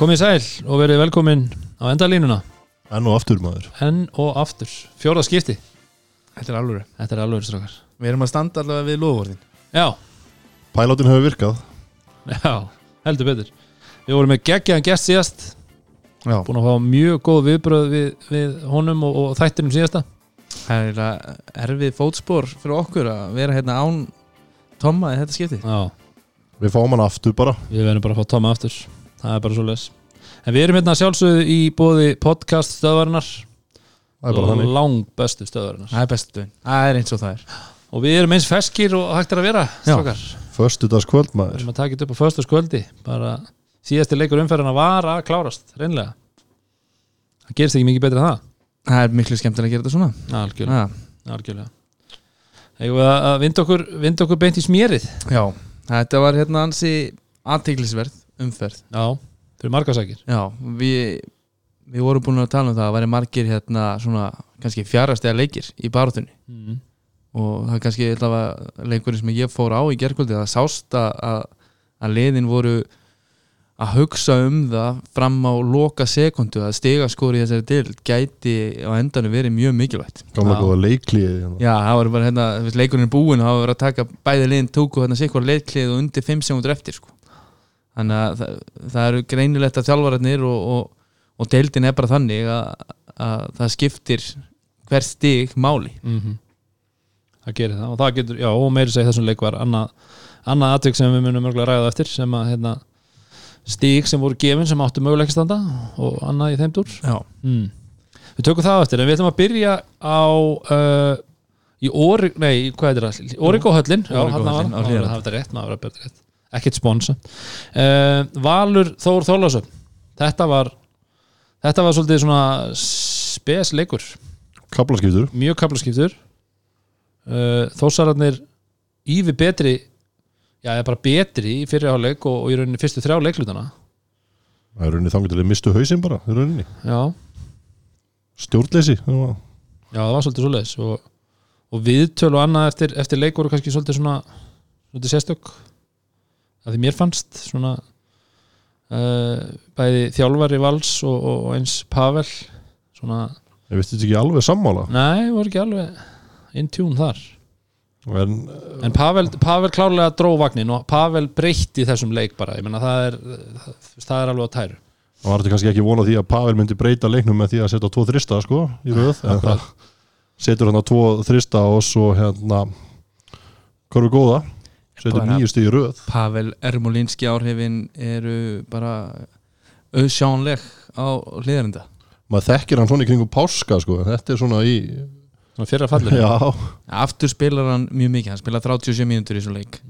Komið sæl og verið velkomin á endalínuna. Enn og aftur maður. Enn og aftur, fjóra skipti. Þetta er alveg Þetta er alveg strákar. Við erum að standa allavega við loðvorðin Já, Pælátin hefur virkað. Já, heldur betur. Við vorum með geggjaðan gest síðast. Já. Búin að fá mjög góð viðbröð við, við honum og, og þættinum síðasta. Það er að erfið fótspor fyrir okkur að vera hérna án Tomma í þetta skipti. Já, Við fáum hann aftur bara. Við verðum bara að fá Tóma aftur. Það er bara svo les En við erum hérna sjálfsögðu í bóði podcast stöðvarinnar. Er þannig. Lang bestu stöðvarinnar. Það er bestu Það er eins og það er. Og við erum eins feskir og hægt er að vera Já. strákar. Föstudags kvöld Við maður erum að taka þetta upp á föstaskvöldi bara síðasti leikur umferðina var að klárast reynlega það gerist ekki mikið betur en það. Það er miklu skemmtilega að gera þetta svona. Algjörlega, Já, algjörlega. Eigum við að vinda okkur, vinda okkur beint í smérið Já. þetta var hérna ansi aðteglisverð umferð. Já, fyrir margasækir Já, við við vorum búin að tala um það að væri margir hérna svona kannski fjarastega leikir í barátunni mm. og það er kannski leikurinn sem ég fór á í gerkvöldi það sást að, að, liðin voru að hugsa um það fram á loka sekundu að stigaskóri í þessari dild gæti á endanum verið mjög mikilvægt Gamla góða leiklíði hérna. Já, það var bara hérna, leikurinn er búinn og það var að taka bæði liðin tóku hérna sikkur leiklið og undir 5 sekundur eftir sko. Þannig að það, það eru greinilegt að þjálfararnir og, og, og deildin er bara þannig að, að það skiptir hver stig máli. Mm það gerir það og það getur, já, og meiri segi þessum leik var annað, annað atvik sem við munum mörgulega ræða eftir sem að hérna, stík sem voru gefin sem áttu möguleik að standa og annað í þeim dúr. Mm. Við tökum það eftir en við ætlum að byrja á uh, í Óri, nei, hvað er það? Órigóhöllin, já, hann var það var þetta rétt, maður var betur rétt ekkert sponsa uh, Valur Þór Þórlásson þetta var þetta var svolítið svona spes leikur, Kaplaskiptur mjög kaplaskiptur uh, Þórsararnir ívi betri já, eða bara betri í fyrir áleik og, og í rauninni fyrstu þrjá leiklutana Það er rauninni þangur til að mistu hausinn bara í rauninni. já, Stjórnleysi það var- Já, það var svolítið svoleiðis og, og viðtöl og annað eftir, eftir leik voru kannski svolítið svona svolítið sérstök að því mér fannst svona uh, bæði þjálfari vals og, og, og eins Pavel svona, Ég veist þetta ekki alveg sammála? Nei, voru ekki alveg in tune þar. En en Pavel, Pavel klárlega dró vagnin og Pavel breytti þessum leik bara. Ég menna það er, það, það er alveg á tæru. Það var þetta kannski ekki vona því að Pavel myndi breyta leiknum með því að setja tvo þrista sko í röð En það setur hann að tvo þrista og svo hérna Hvað er góða? Setur Bara- nýju stig í röð. Pavel Ermolinski áhrifin eru bara auðsjánleg á hliðarinda Maður þekkir hann svona í kringum páska sko. Þetta er svona í svona fyrra fallinu. Já, aftur spilar hann mjög mikið, hann spilar 37 mínútur í svo leik.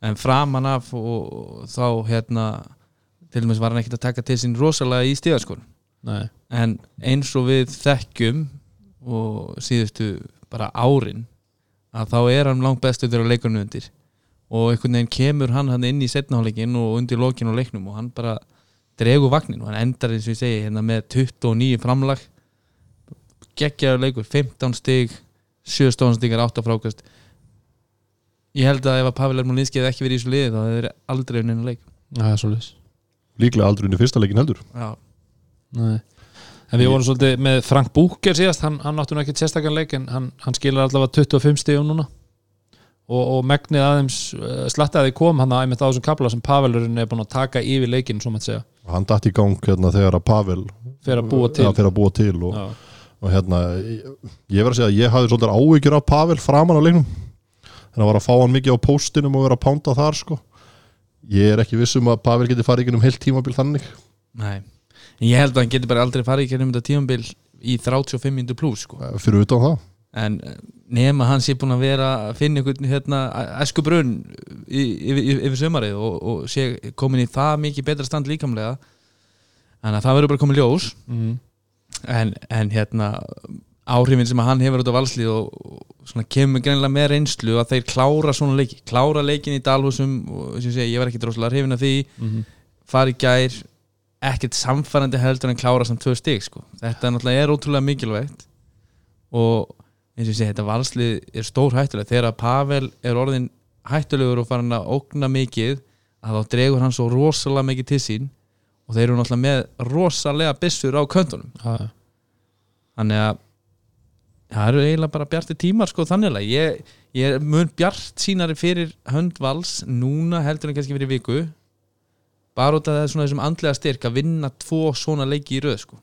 En framan af og, og þá hérna til dæmis var hann ekkert að taka til sín rosalega í stíðaskor nei, en eins og við þekkjum og síðustu bara árin að þá er hann langt bestu þegar leikurinn undir og einhvern veginn kemur hann hann inn í setnaháleikin og undir lokin og leiknum og hann bara dregur vagnin og hann endar eins og ég segi hérna með 29 framlag. Geggjaður leikur, 15 stig 7 stóðanstíkar, 8 frákast. Ég held að ef að Pavel Ermolinski hefði ekki verið í þessu liði þá hefði verið aldrei unninu leik. Það er svolítið líklega aldrei unni fyrsta leikin heldur. Já, Nei. En við vorum svolítið með Frank Búker síðast, hann, hann áttu nú ekkert sérstakann leik en hann, hann skilar allavega 25 stíðum núna og, og megnið aðeins uh, slattaði kom hann að einmitt á þessum kapla sem Pavelurinn er búin að taka yfir leikinn, svo maður segja, Hann datt í gang hérna þegar að Pavel fyrir að búa til. fyrir að búa til og, og hérna ég, ég verð að segja að ég hafði svolítið áhyggjur af Pavel framan á leiknum. Þannig að var að fá hann mikið á póstinum og vera að pánda þar sko. Ég er ekki viss um að Pavel geti farið í gennum heilt tímabil þannig. Nei. En ég held að hann geti bara aldrei farið í kernum þetta tímambil í 35 minútur pluss sko. eh, fyrir utan það. En eh, nema hann sé búin að vera að finna einhvern hérna, æsku brunn yfir, sömarið og, og sé komin í það mikið betra stand líkamlega þannig að það verður bara komin ljós mm. en, en hérna áhrifin sem hann hefur út á valslið og, og kemur greinilega með reynslu að þeir klára svona leiki, klára leikin í dalhúsum og sem segi, ég var ekki droslega hrifin af því Mm fara í gær ekkert samfærandi heldur en klára samt tvö stig sko. þetta er náttúrulega er ótrúlega mikilvægt og eins og ég segi þetta valslið er stór hættulega þegar Pavel er orðin hættulegur og farin að ógna mikið að þá dregur hann svo rosalega mikið til sín og þeir eru náttúrulega með rosalega byssur á köntunum. Já. þannig að það eru eiginlega bara bjarti tímar sko þannig að ég, ég mun bjart sínari fyrir hönd vals núna heldur en kannski fyrir viku bara út af þessum andlega styrk að vinna tvo svona leiki í röð sko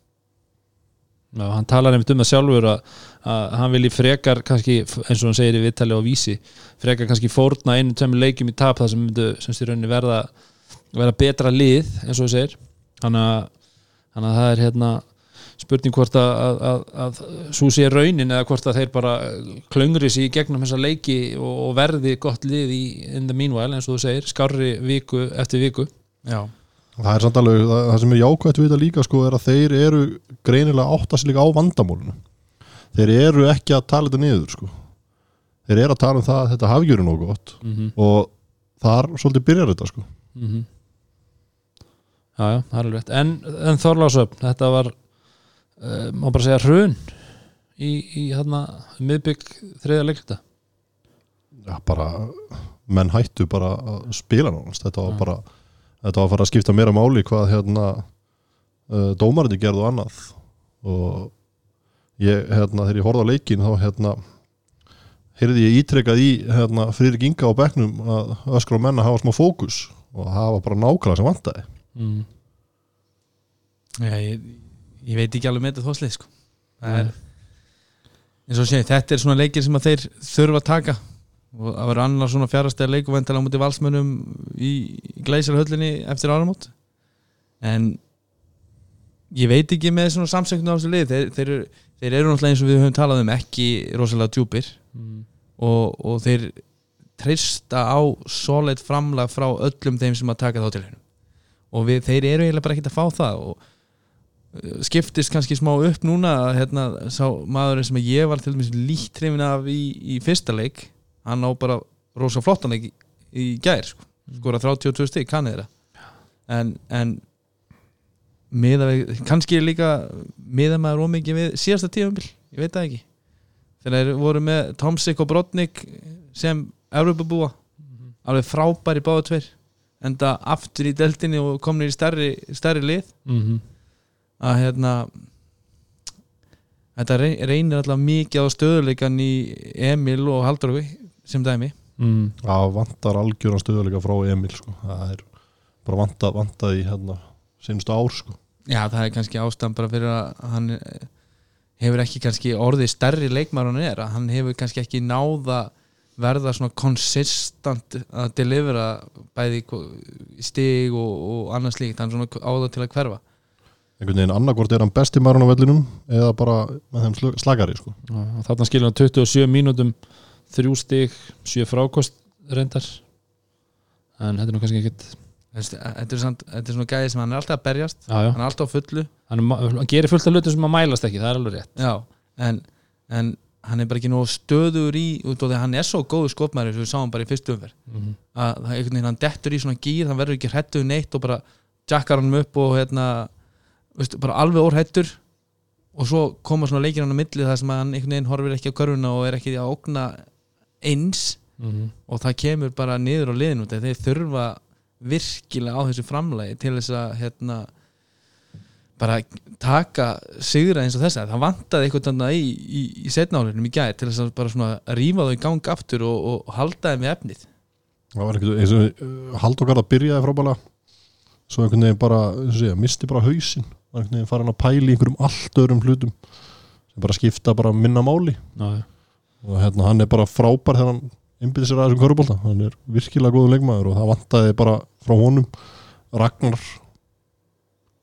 Já, hann talar einmitt um það sjálfur að, að hann vilji frekar kannski, eins og hann segir í viðtali á vísi frekar kannski fórna einu tveimur leikjum í tap það sem myndu sem styrir rauninni verða verða betra lið, eins og hann segir. Þannig að, þannig að það er hérna spurning hvort að, að svo sé raunin eða hvort að þeir bara klöngri sér í gegnum þessa leiki og, og verði gott lið í in the meanwhile, eins og þú segir, skarri viku eftir viku. Já, það er samt alveg, það, það sem er jákvæmt við þetta líka sko er að þeir eru greinilega áttast líka á vandamálinu. Þeir eru ekki að tala þetta niður sko. Þeir eru að tala um það að þetta hafi gjörið nógu gott. Mm -hmm. og þar svolítið byrjar þetta sko. Mm Já, já, það er alveg rétt. En, en Þorlásöfn, þetta var uh, má bara segja hrun í, í hérna miðbygg þriða leikluta já, bara, menn hættu bara að spila nánast, þetta var Já. bara þetta var að fara að skipta meira máli hvað hérna uh, dómarinni gerðu og annað og ég, hérna, þegar ég horfði á leikin þá hérna heyrði ég ítrekað í hérna, Friðrik Inga á bekknum að öskra á menn að hafa smá fókus og var bara nákvæmlega sem vantaði mm. Já, ég, ég veit ekki alveg með þetta þóslið sko. það er eins og sé, þetta er svona leikir sem að þeir þurfa að taka og það verður annar svona fjárastega leikuvendala á múti valsmönnum í glæsarhöllinni eftir áramót. En ég veit ekki með svona samsöknu á þessu lið þeir, þeir, eru, þeir eru náttúrulega eins og við höfum talað um ekki rosalega djúpir. Mm. og, og þeir treysta á solid framlag frá öllum þeim sem að taka þá til hennu og við, þeir eru eiginlega bara ekki að fá það. Og uh, skiptist kannski smá upp núna að hérna, sá maðurinn sem ég var til dæmis lítt trefin af í, í fyrsta leik hann á bara rosa flottan í, í gær sko. skora 32 stig, kannið þeirra. En, en miða við, kannski er líka miða maður ómikið við síðasta tíðumbil ég veit það ekki. Þegar þeir voru með Tomsik og Brodnik sem Evropabúa alveg frábæri báðu tveir enda aftur í deltinni og komnir í stærri, stærri lið. Mm að hérna þetta rey- reynir alltaf mikið á stöðuleikan í Emil og Haldrófi sem dæmi Mm. það vantar algjöran stöðuleika frá Emil sko. það er bara vantað, vantað í hérna, sinnstu ár sko. já það er kannski ástæðan bara fyrir að hann eh, hefur ekki kannski orðið stærri leikmar en hann er að hann hefur kannski ekki náða verða svona konsistant að delivera bæði stig og, og annars líkt hann er svona á það til að hverfa einhvern veginn annarkvort er hann besti maður á vellinum eða bara með þeim slagari sko. Þarna skilur hann 27 mínútum þrjú stig, 7 frákost reyndar en þetta er nú kannski ekkit Þessi, þetta, er samt, þetta er svona gæði sem hann er alltaf að berjast já, já. hann er alltaf á fullu. Hann, er hann gerir fullt af hlutum sem að mælast ekki, það er alveg rétt. Já, en, en hann er bara ekki nóg stöður í út og því að hann er svo góðu skopmæri sem við sáum bara í fyrstu umferð. Mm að er einhvern veginn hann dettur í svona gýr hann verður ekki hrættuð neitt og bara jackar hann upp og hérna veist, bara alveg óhrættur og svo koma svona leikir hann á milli þar sem að hann einhvern veginn horfir ekki á körfuna og er ekki að ógna eins -hmm. og það kemur bara niður á liðin út þeir þurfa virkilega á þessu framlægi til þess að hérna bara taka sigra eins og þess að það vantaði eitthvað þarna í, í, í setnálinum í gæð til þess að bara svona rífa þau í gang aftur og, og, og halda þeim við efnið. Það var veginn eins og Halldókar að byrjaði frábæla svo einhvern veginn bara eins og segja, misti bara hausinn. Var einhvern veginn farin að pæla í einhverjum allt öðrum hlutum sem bara skipta bara minna máli. Já. Og hérna hann er bara frábær þegar hann innbyrði sér að þessum körubólta hann er virkilega góðu leikmaður og það vantaði bara frá honum Ragnar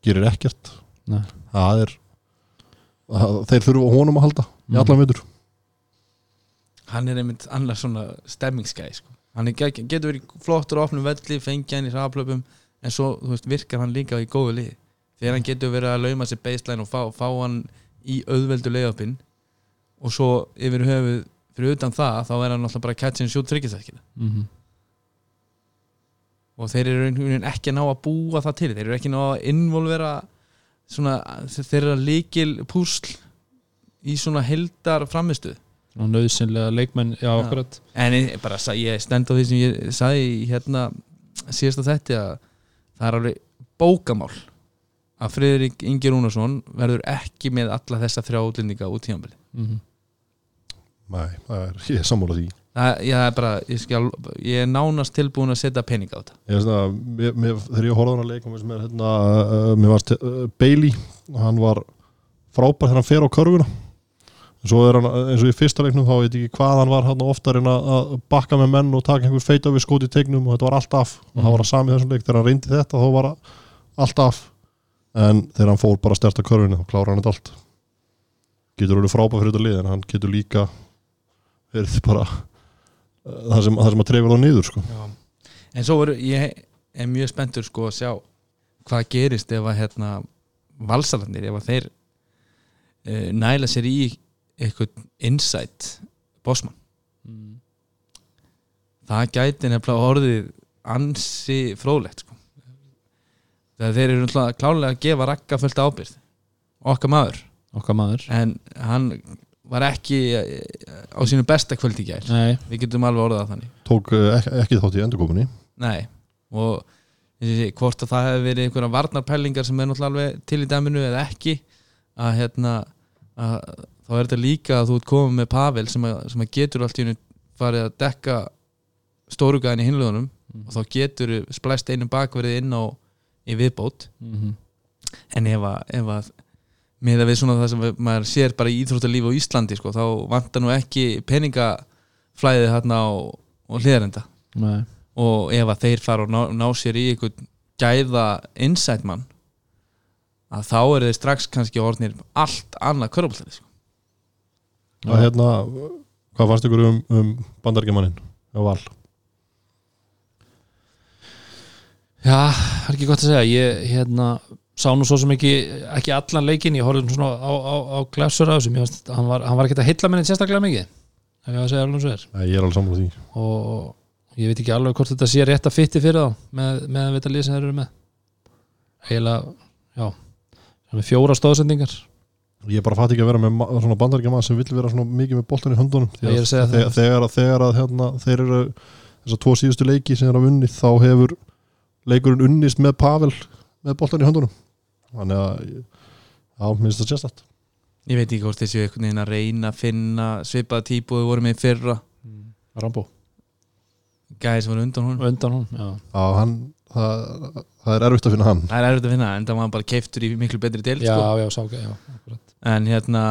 gerir ekkert Nei. það er það, þeir þurfa á honum að halda í Mhm. allan veitur hann er einmitt annars svona stemmingsgæð sko. hann er, get- getur verið flottur á opnum velli, fengja hann í hraðaplöpum en svo veist, virkar hann líka í góðu lið þegar hann getur verið að lauma sér baseline og fá, fá hann í auðveldu leiðopinn og svo yfir höfuð fyrir utan það, þá er hann náttúrulega bara catch and shoot tryggisækina Mm -hmm. og þeir eru ekki ná að búa það til þeir eru ekki ná að involvera svona, þeir eru að líkil púsl í svona heldar framistuð og nöðsynlega leikmenn, já, Já. akkurat En ég, bara, ég stend á því sem ég sagði í hérna síðasta þetta að það er alveg bókamál að Friðrik Ingi Rúnarsson verður ekki með alla þessa þrjá útlendinga út tíðanbili mm Nei, það er, ég er sammála því. Það, ég, er bara, ég, skal, ég er nánast tilbúin að setja pening á þetta. Ég að, mér, mér, þegar ég horfði á hann að leika mér, hérna, uh, mér varst uh, Bailey, hann var frábær þegar hann fer á körfuna. En svo er hann, eins og í fyrsta leiknum þá veit ég ekki hvað hann var hann oftar en að að bakka með menn og taka einhver feita við skóti tegnum og þetta var allt af. Og það var að sami þessum leik, þegar hann reyndi þetta þá var allt af. En þegar hann fór bara að sterta körfuna þá klára hann þetta allt getur verið frábær fyrir þetta lið en hann getur líka verið bara uh, það sem, það sem að trefja á niður sko. Já, en svo er, ég er mjög spenntur sko að sjá hvað gerist ef að hérna valsalarnir, ef að þeir uh, næla sér í eitthvað insight bossmann mm. það gæti nefnilega orðið ansi fróðlegt sko. þegar þeir eru klálega að gefa rakka fullt ábyrð okkar maður okkar maður. En hann var ekki eh, á sínu besta kvöld í gær. Nei, við getum alveg orðað þannig. Tók uh, ekki, ekki þátt í endurkominni nei. Og eins og ég segi, hvort að það hefði verið einhverja varnarpælingar sem er náttúrulega alveg til í dæminu eða ekki að hérna að, þá er þetta líka að þú ert komið með Pavel sem að, sem að getur allt í hennu farið að dekka stórugæðin í hinluðunum og þá getur splæst einum bakverðið inn á í viðbót. Mm en ef að, ef að með að við svona það sem við, maður sér bara í íþróttalífi á Íslandi sko, þá vantar nú ekki peningaflæðið hérna á hliðarenda Nei. og ef að þeir fara og ná, ná sér í einhvern gæða insight mann að þá er þeir strax kannski orðnir allt annað körfaldið sko. að hérna, hvað fannst ykkur um, um bandargemannin á val Já, það er ekki gott að segja ég hérna, sá nú svo sem ekki ekki allan leikinn, ég horfði svona á, á, á glæsur á þessu, mér fannst hann var, hann var ekki að heilla minni sérstaklega mikið ef ég að ég er alveg sammála því. Og ég veit ekki alveg hvort þetta sé rétt að fytti fyrir þá með, með að vita lið sem þeir eru með. Eiginlega, já fjóra stóðsendingar ég bara fatt ekki að vera með svona bandargemann sem vill vera svona mikið með boltan í höndunum. Að þegar, þegar, að- þegar að hérna, þeir eru þessar tvo síðustu leiki sem er að unni þá hefur leikurinn unnist með Pavel með boltan í höndunum þannig að já, minnst það sérstætt ég veit ekki hvort þessi einhvern veginn að reyna að finna svipaða típu við vorum með í fyrra. Rambo, gæði sem var undan hún undan hún já. Já, hann, það, það er erfitt að finna hann. Það er erfitt að finna en það var bara keiftur í miklu betri del já, sko. já, sá ekki já, akkurat. en hérna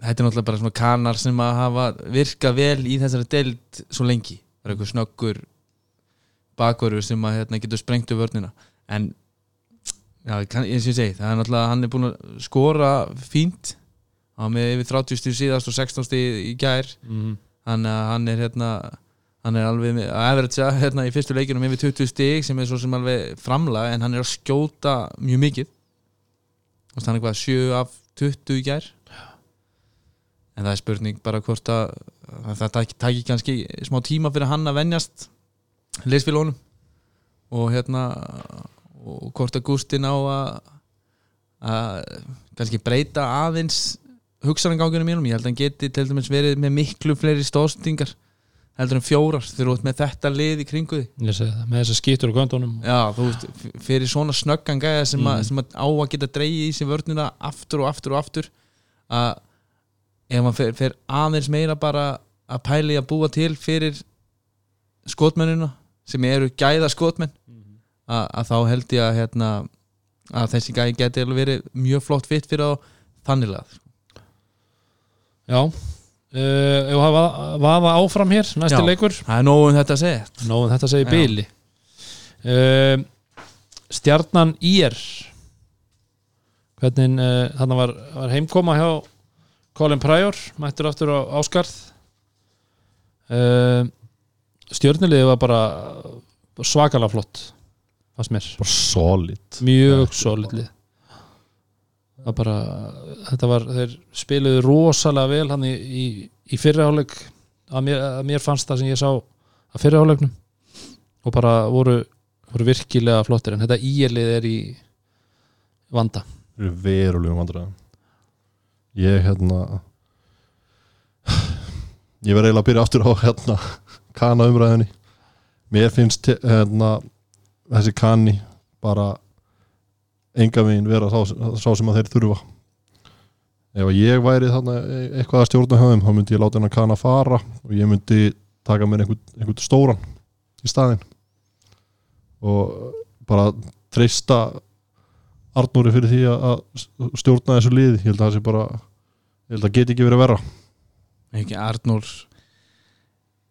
þetta er náttúrulega bara svona kanar sem að hafa virkað vel í þessari deild svo lengi, bara einhver snöggur bakverður sem að hérna, getur sprengt um vörnina. En já, eins og ég segi, það er náttúrulega hann er búin að skora fínt. Var með yfir 30 stíð síðast og 16 stíð í gær. Mm. hann, hann er hérna hann er alveg að average hérna í fyrstu leikinum yfir 20 stíg sem er svo sem alveg framlag en hann er að skjóta mjög mikið. Hann er hvað 7 af 20 í gær? En það er spurning bara hvort að að það taki, taki kannski smá tíma fyrir hann að venjast leysfélónum og hérna og hvort að Gústin á að að kannski breyta aðeins hugsanangangunum mínum. Ég held að hann geti til dæmis verið með miklu fleiri stóðsendingar heldur en fjórar þú ert með þetta lið í kringu því ég segi það, með þessar skýtur og göndunum. Já, þú veist, fyrir svona snöggan gæja sem, mm. Sem að á að geta dreigið í sér vörnina aftur og aftur og aftur að ef maður fer, fer aðeins meira bara að pæli að búa til fyrir skotmennina sem eru gæða skotmenn að, að þá held ég að hérna, að þessi gæði geti verið mjög flott fitt fyrir á þanniglega já Uh, ef að vaða, vaða áfram hér næsti Já. leikur? Það er nógu um þetta að segja Nóðum þetta segir Já. Bili. Uh, Stjarnan IR Hvernig uh, þannig var, var heimkoma hjá Colin Pryor, mættur aftur á Áskarð uh, Stjörnuliði var bara svakalega flott fannst mér, bara solid. Mjög solid lið. það bara þetta var, þeir spiluðu rosalega vel hann í, í, í fyrriháleik að mér, að mér fannst það sem ég sá að fyrriháleiknum og bara voru, voru virkilega flottir. En þetta íelið er í vanda. Verulegum vandræðum. Ég hérna ég verð eiginlega að byrja aftur á hérna kana umræðinni mér finnst hérna þessi kanni bara enga veginn vera sá, sá sem að þeir þurfa. Ef að ég væri þarna e- eitthvað að stjórna höfum þá myndi ég láta hennar kana fara og ég myndi taka mér einhvern, einhvern stóran í staðinn. Og bara treysta Arnóri fyrir því að að stjórna þessu liði. Ég held að það sé bara ég held að það geti ekki verið að vera ekki Arnór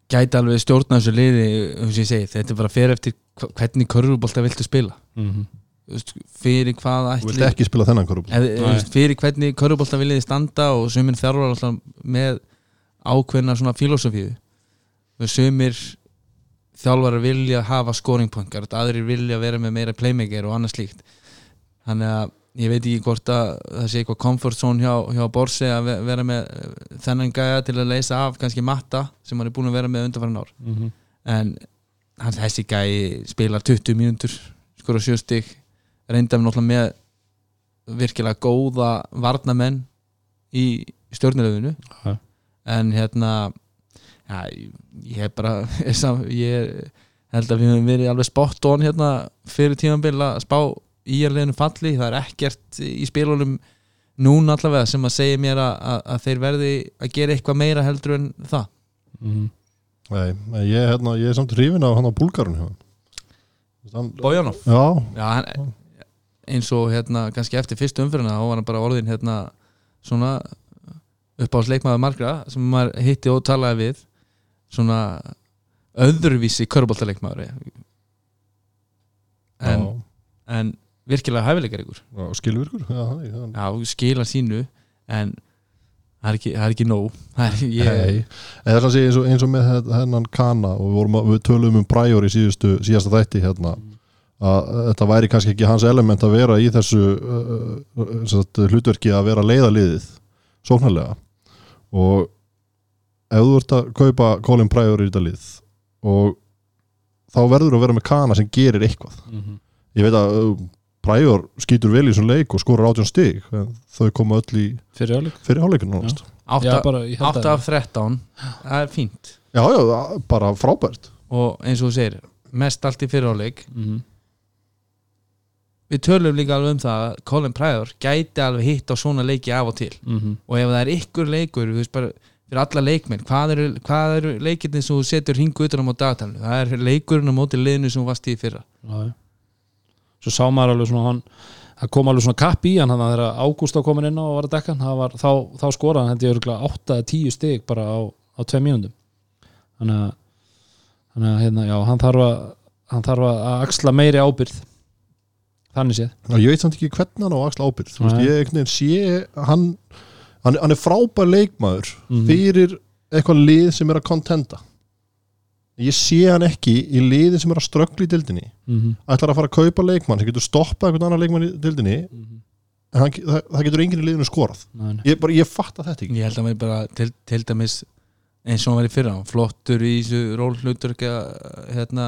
gæti alveg stjórna þessu liði um segi, þetta er bara fyrir eftir hvernig körfubólta viltu spila. Mhm. Þú veist, fyrir hvað þú ætli vilt ekki spila þennan veist, fyrir hvernig körfubólta viljiði standa og sumir þjárvar alltaf með ákveðna svona filosofíu. Sumir þjálfarar vilja hafa scoringpunkar aðrir vilja vera með meira playmaker og annað slíkt. Þannig að ég veit ekki hvort að það sé eitthvað comfort zone hjá, hjá Borsi að ve- vera með eh, þennan gæja til að leysa af kannski matta sem hann er búin að vera með undanfæran ár Mhm. en hans þessi gæi spilar 20 mínútur skora sjöstig reyndar náttúrulega með virkilega góða varnamenn í stjórnulegðinu Já. en hérna ja, ég hef bara ég held að við höfum verið alveg spot on hérna fyrir tímanbíl að spá í erleginu falli, það er ekkert í spilunum núna allavega sem að segja mér að, að, að þeir verði að gera eitthvað meira heldur en það. Mhm. Nei, nei, ég, hérna, ég er samt hrifin af hann á búlgarun Bojanov? Já, Já, hann, eins og hérna kannski eftir fyrstu umfyrirna þá var hann bara orðin hérna svona uppáhaldsleikmaður margra sem maður hitti og talaði við svona öðruvísi körbóltaleikmaður en, en virkilega hæfileikar ykkur. Já, skilvirkur já, skila sínu en það er ekki, það er ekki nóg. Það er, ég, Nei, en þess að segja eins og, eins og með þennan kana og við, vorum, að- við tölum um præjur í síðustu, síðasta þætti hérna að þetta væri kannski ekki hans element að vera í þessu uh, uh, sagt, hlutverki að vera leiðaliðið sóknarlega. Og ef þú ert að kaupa Colin Pryor í þetta lið og þá verður að vera með kana sem gerir eitthvað. Mhm. ég veit að Pryor skýtur vel í þessum leik og skorur átjón stig þau koma öll í fyrir áleik fyrir átta að af 13 það er fínt. Já, já, bara frábært. Og eins og þú segir mest allt í fyriráleik Mhm. við tölum líka alveg um það að Colin Pryor gæti alveg hitt á svona leiki af og til. Mhm. og ef það er ykkur leikur þú veist bara fyrir alla leikmenn hvað eru, hvað eru leikirni sem þú setur hingu utan á mót dagatalinu? Það er leikurinn á móti liðinu sem þú varst í fyrra. Já, já. Svo sá maður alveg svona hann það kom alveg svona kapp í hann þannig að þegar Ágúst á komin inn á og var að dekka hann þá, þá skoraði hann held ég örgulega 8-10 stig bara á, á 2 mínúndum þannig að þannig að hérna, já, hann þarf að hann þarf að axla meiri ábyrð þannig séð. Já, ég veit samt ekki hvernig hann á axla ábyrgð. Þú veist, ég einhvern veginn sé hann, hann, hann er frábær leikmaður Mhm. fyrir eitthvað lið sem er að kontenda ég sé hann ekki í liðin sem er að ströggla í dildinni mm -hmm. ætlar að fara að kaupa leikmann sem getur stoppað einhvern annan leikmann í dildinni en hann, það, það getur enginn í liðinu skorað. Ég, bara, ég fatta þetta ekki. Ég held að mér bara til, til dæmis eins og hann var í fyrra flottur í þessu rólhlutverki hérna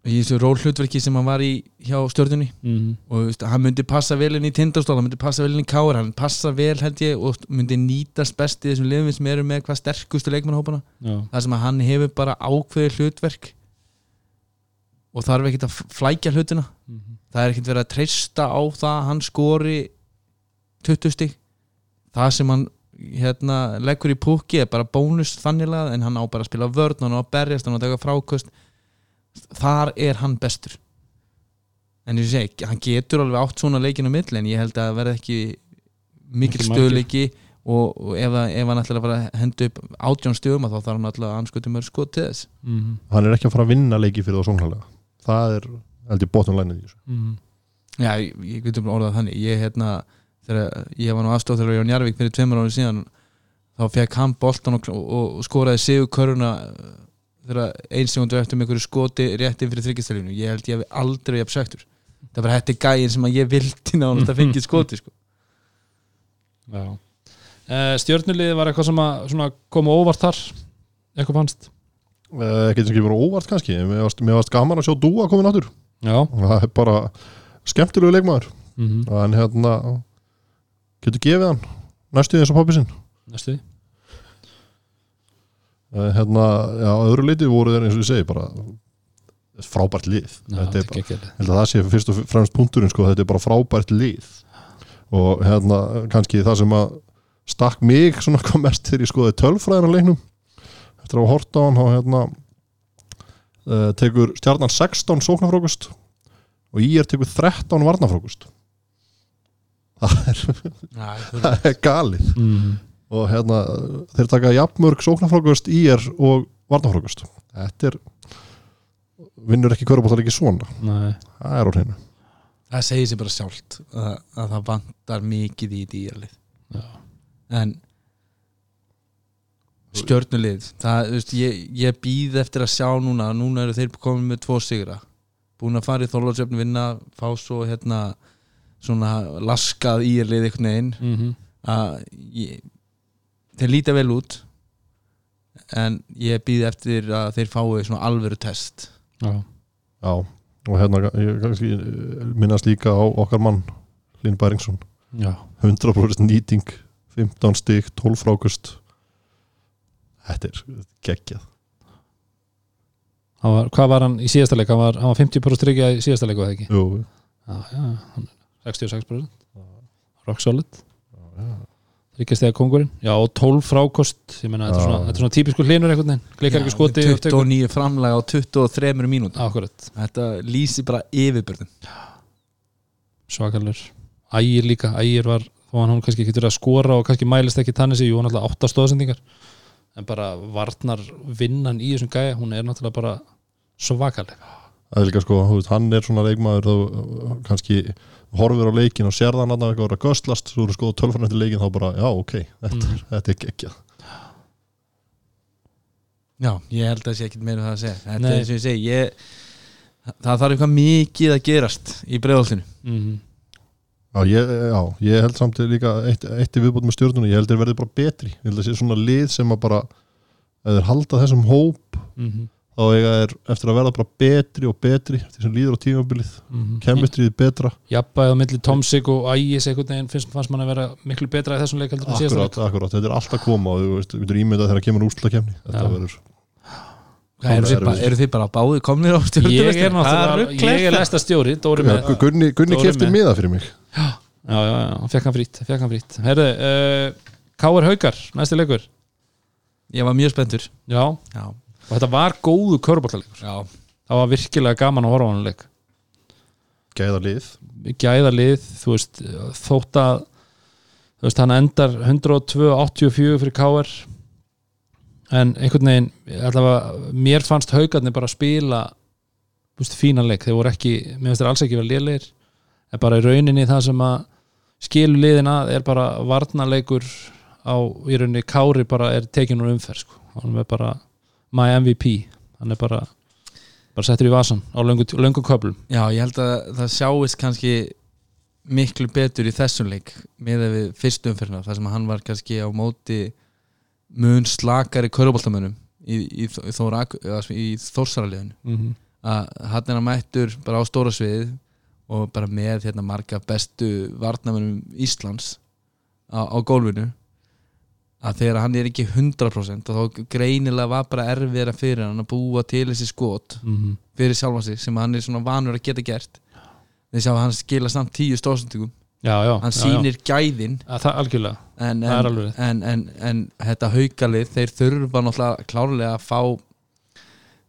í þessu rólhlutverki sem hann var í hjá stjörnunni. Mhm. og þú veist, hann myndi passa vel inn í tindastól hann myndi passa vel inn í káir, hann passa vel held ég og myndi nýtast best í þessum liðum sem eru með hvað sterkustu leikmannhópana það sem að hann hefur bara ákveðið hlutverk og þarf ekkert að flækja hlutina. Mhm. það er ekkert verið að treysta á það að hann skori 20 stig. Það sem hann hérna, leggur í púki er bara bónus þanniglega en hann á bara að spila vörn hann á að berjast, hann á að taka frákost þar er hann bestur en ég segi, hann getur alveg átt svona leikinu mill en ég held að það verði ekki margir. stöðleiki og, og ef, að- ef hann ætlar að fara að henda upp átjón stöðum að þá þarf hann alltaf að anskutum mörg skot til þess Mhm. hann er ekki að fara að vinna leiki fyrir það sóknarlega það er held ég bottom line í þessu Mhm. Já, ég, ég getur bara orðað þannig ég, hérna, þegar ég var nú aðstóð þegar Jón Jarvík fyrir tveimur árið síðan þá fekk hann boltan og, og, og skoraði sigur köruna þegar eins segundu eftir með einhverju skoti rétt inn fyrir þryggjastalínu ég held ég hef aldrei jafn sögtur það var hætti gæin sem að ég vildi nánast að fengið skoti sko. Já. Uh, stjörnuliði var eitthvað sem að svona, kom á óvart þar eitthvað fannst? Eh, ekki sem ekki verið óvart kannski. Mér varst, mér varst gaman að sjá Dúa komin áttur Já. það er bara skemmtilegu leikmaður. Mm en hérna getur gefið hann næstu eins og pappi sinn. Næstu því Eh, hérna, já, öðru leiti voru þeir eins og ég segi bara frábært lið. Já, þetta er bara, held að það sé fyrst og fremst punkturinn sko, þetta er bara frábært lið. Og hérna kannski það sem að stakk mig svona kom mest þegar ég skoði tölfræðina leiknum eftir að hafa hort á hann og hérna uh, tekur stjarnan 16 sóknarfrókust og ég er tekur 13 varnarfrókust það er, það er galið. Mm. Og hérna þeir taka jafnmörg sóknarfrókust í er og varnarfrókust þetta er vinnur ekki körubóttar ekki svona? Nei, það er á hreinu. Það segir sér bara sjálft að, að það vantar mikið í dýrlið Já. en stjörnulið það, veist, ég, ég býð eftir að sjá núna núna eru þeir komin með tvo sigra. Búin að fara í þorlótsjöfn vinna fá svo hérna svona laskað í lið einhvern veginn. Mm að ég, þeir líta vel út en ég býð eftir að þeir fái svona alvöru test. Já, Já, og hérna ég kannski eh, minnast líka á okkar mann Linn Bæringsson, já, 100% nýting 15 stík, 12 frákust. Þetta er geggjað. Var, hvað var hann í síðasta leik? Hann var, hann var 50% tryggja í síðasta leik, var það ekki? Jú, Já, já, hann er 66% Rock solid Ríkast þegar kongurinn Já, og 12 frákost. Ég meina, þetta er þetta er svona típiskur hlinur einhvern veginn. Gleikar ekki skoti og tekur- 29 framlega á 23 mínútur Akkurat, þetta lýsi bara yfirbörðum svakalur. Ægir líka, Ægir var þó hann hann kannski getur að skora og kannski mælist ekki tannis í, jú, hann alltaf átta stóðsendingar en bara varnar vinnan í þessum gæja, hún er náttúrulega bara svakaleg það er líka sko, þú veist, hann er svona leikmaður þá uh, kannski horfir á leikin og sér það hann að eitthvað vera að göstlast svo eru skoða tölfræðin eftir leikin þá bara, já, ok þetta, Mm. er, þetta er geggjað já, ég held að það sé ekkert meira um það að segja þetta Nei. er eins og ég segi ég, það þarf eitthvað mikið að gerast í breiðoltinu mm Já, ég, já, ég held samt líka eitt, eitt í viðbútt með stjórnunum, ég held þeir verði bara betri ég held að sé svona lið sem að bara þeir halda þessum hóp -hmm. Þá eiga þeir eftir að verða bara betri og betri eftir sem líður á tímabilið. Mhm. kemistrið betra, jafnbæðið á milli Tomsik og Ægis einhvern veginn finnst, fannst mann að vera miklu betra í þessum leik heldur en síðasta akkurat, akkurat, þetta er alltaf koma og þú veist, við erum ímyndað þegar kemur úrslutakefni þetta Já. verður, eru, Það þið er bara, eru þið bara báði komnir á leik stjórnum ég er náttúrulega, ég er læsta stjóri Dóri með, Já, Gunni, Gunni kefti miða fyrir mig. Já, já, já, hann fekk hann frýtt fekk hann frýtt, herðu uh, Káar Haukar, næsti leikur. Ég var mjög spenntur. Já, já, og þetta var góðu körbáttaleikur já, það var virkilega gaman að horfa á hann leik. Gæða lið, gæða lið, þú veist þótt að þú veist, hann endar 102-84 fyrir Káar en einhvern veginn allavega, mér fannst haugarnir bara að spila þú veist, fína leik, þeir voru ekki mér finnst þeir alls ekki vera lélegir. En bara í rauninni það sem að skilu liðin að er bara varnarleikur á í rauninni Kári bara er tekin úr umferð sko. hann er bara my MVP hann er bara bara settur í vasan á löngu, köflum. Já, ég held að það sjáist kannski miklu betur í þessum leik með við fyrstu umferðina þar sem hann var kannski á móti mun slakari köruboltamönnum í, í, í, í Þórsaraliðinu. Mm -hmm. að hann er að mættur bara á stóra svið og bara með hérna marga bestu varnamönnum Íslands á, á gólfinu að þegar hann er ekki 100% og þá greinilega var bara erfiðra fyrir hann að búa til þessi skot Mm fyrir sjálfan sig sem hann er svona vanur að geta gert. Sjá að hann skila samt tíu já, hann sýnir gæðin. Já. Að það algjörlega. En, Það er en, alveg en, en, en þetta haukalið þeir þurfa náttúrulega klárlega að fá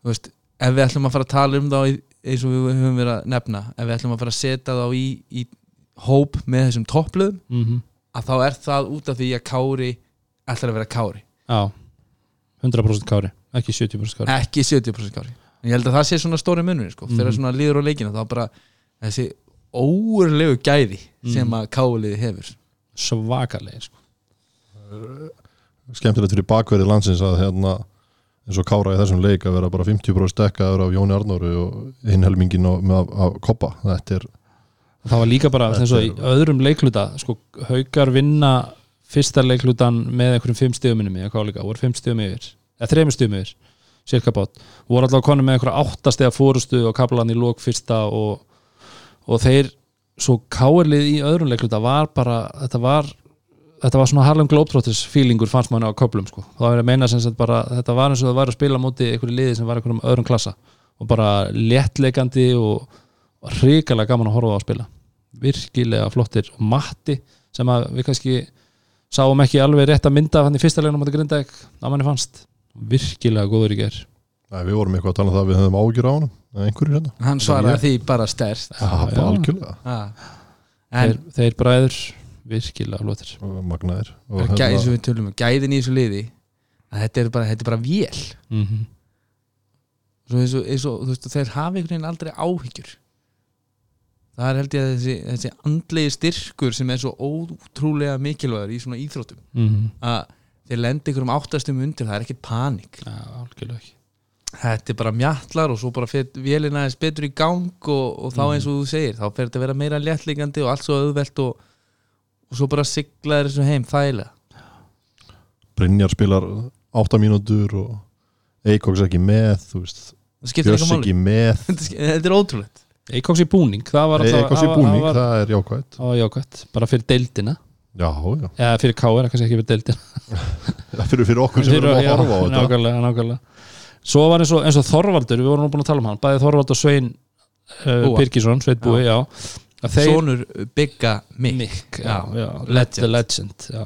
veist, ef við ætlum að fara að tala um þá eins og við höfum verið að nefna ef við ætlum að fara að setja þá í, í hóp með þessum toppluðum mm -hmm. að þá er það út af því að Kári ætlar að vera Kári, já 100% kári, ekki 70% kári ekki 70% Kári en ég held að það sé svona stóri munur sko. Mhm. þegar svona líður á leikina þá bara þessi óurlegu gæði sem Mhm. að Káliði hefur svakalegir sko. skemmtilegt fyrir bakverði landsins að hérna eins og Kára í þessum leik að vera bara 50% dekkaður af Jóni Arnóru og hinhelmingin að, að koppa þetta er, það var líka bara eins og í öðrum leikluta sko, haukar vinna fyrsta leiklutan með einhverjum fimm stigum minni eða hvað líka, voru fimm stigum yfir eða þremur stigum yfir, cirka bát. Voru alltaf konum með einhverja áttastega fórustu og kaplan í lók fyrsta og, og þeir svo káirlið í öðrum leikluta var bara, þetta var þetta var svona Harlem Globetrotters feelingur fannst manni á köplum sko. það var að meina sem sagt bara þetta var eins og það var að spila á móti einhverju liði sem var einhverjum öðrum klassa og bara léttleikandi og hrikalega gaman að horfa á að spila. Virkilega flottir. Og matti sem að við kannski sáum ekki alveg rétt að mynda af hann í fyrsta leginum á þetta grinda að manni fannst. Virkilega góður í ger Nei, við vorum eitthvað að tala um það að við höfum ágjur á honum eða einhverjir hérna. Hann svaraði því bara stærst algjörlega. Ah. þeir, en þeir bræður virkilega flottir. Og magnaðir. Og hérna, gæði, eins og við tölum um, gæðin í þessu liði að þetta er bara, þetta er bara vél. Mm -hmm. Svo og, þú veist, þeir hafa einhvern veginn aldrei áhyggjur það er held ég að þessi, þessi andlegi styrkur sem er svo ótrúlega mikilvægur í svona íþróttum Mm að þeir lendi einhverjum áttastum undir það er ekki panik. Ekki. Þetta er bara mjallar og svo bara fyrir vélina aðeins betur í gang og, og þá eins og þú segir þá fer þetta að vera meira léttligandi og allt svo auðvelt og, og svo bara sigla þessu heim þægilega. Brynjar spilar 8 mínútur og Eikoks ekki með þú veist, Björs ekki með. Þetta er ótrúlegt Eikoks í búning, það var alltaf Eikoks í búning, það var- það er jákvæmt það var jákvæmt, bara fyrir deildina. Já, já, eða fyrir káir, kannski ekki fyrir deildina. Það fyrir, fyrir okkur sem Fyrir- erum að já, horfa á þetta. nákvæmlega, nákvæmlega. Svo var eins og, eins og Þorvaldur, við vorum nú búin að tala um hann bæði Þorvald og Svein uh. Birgisson, Sveit Búi, já, þeir Sónur Já, já, legend. the legend já.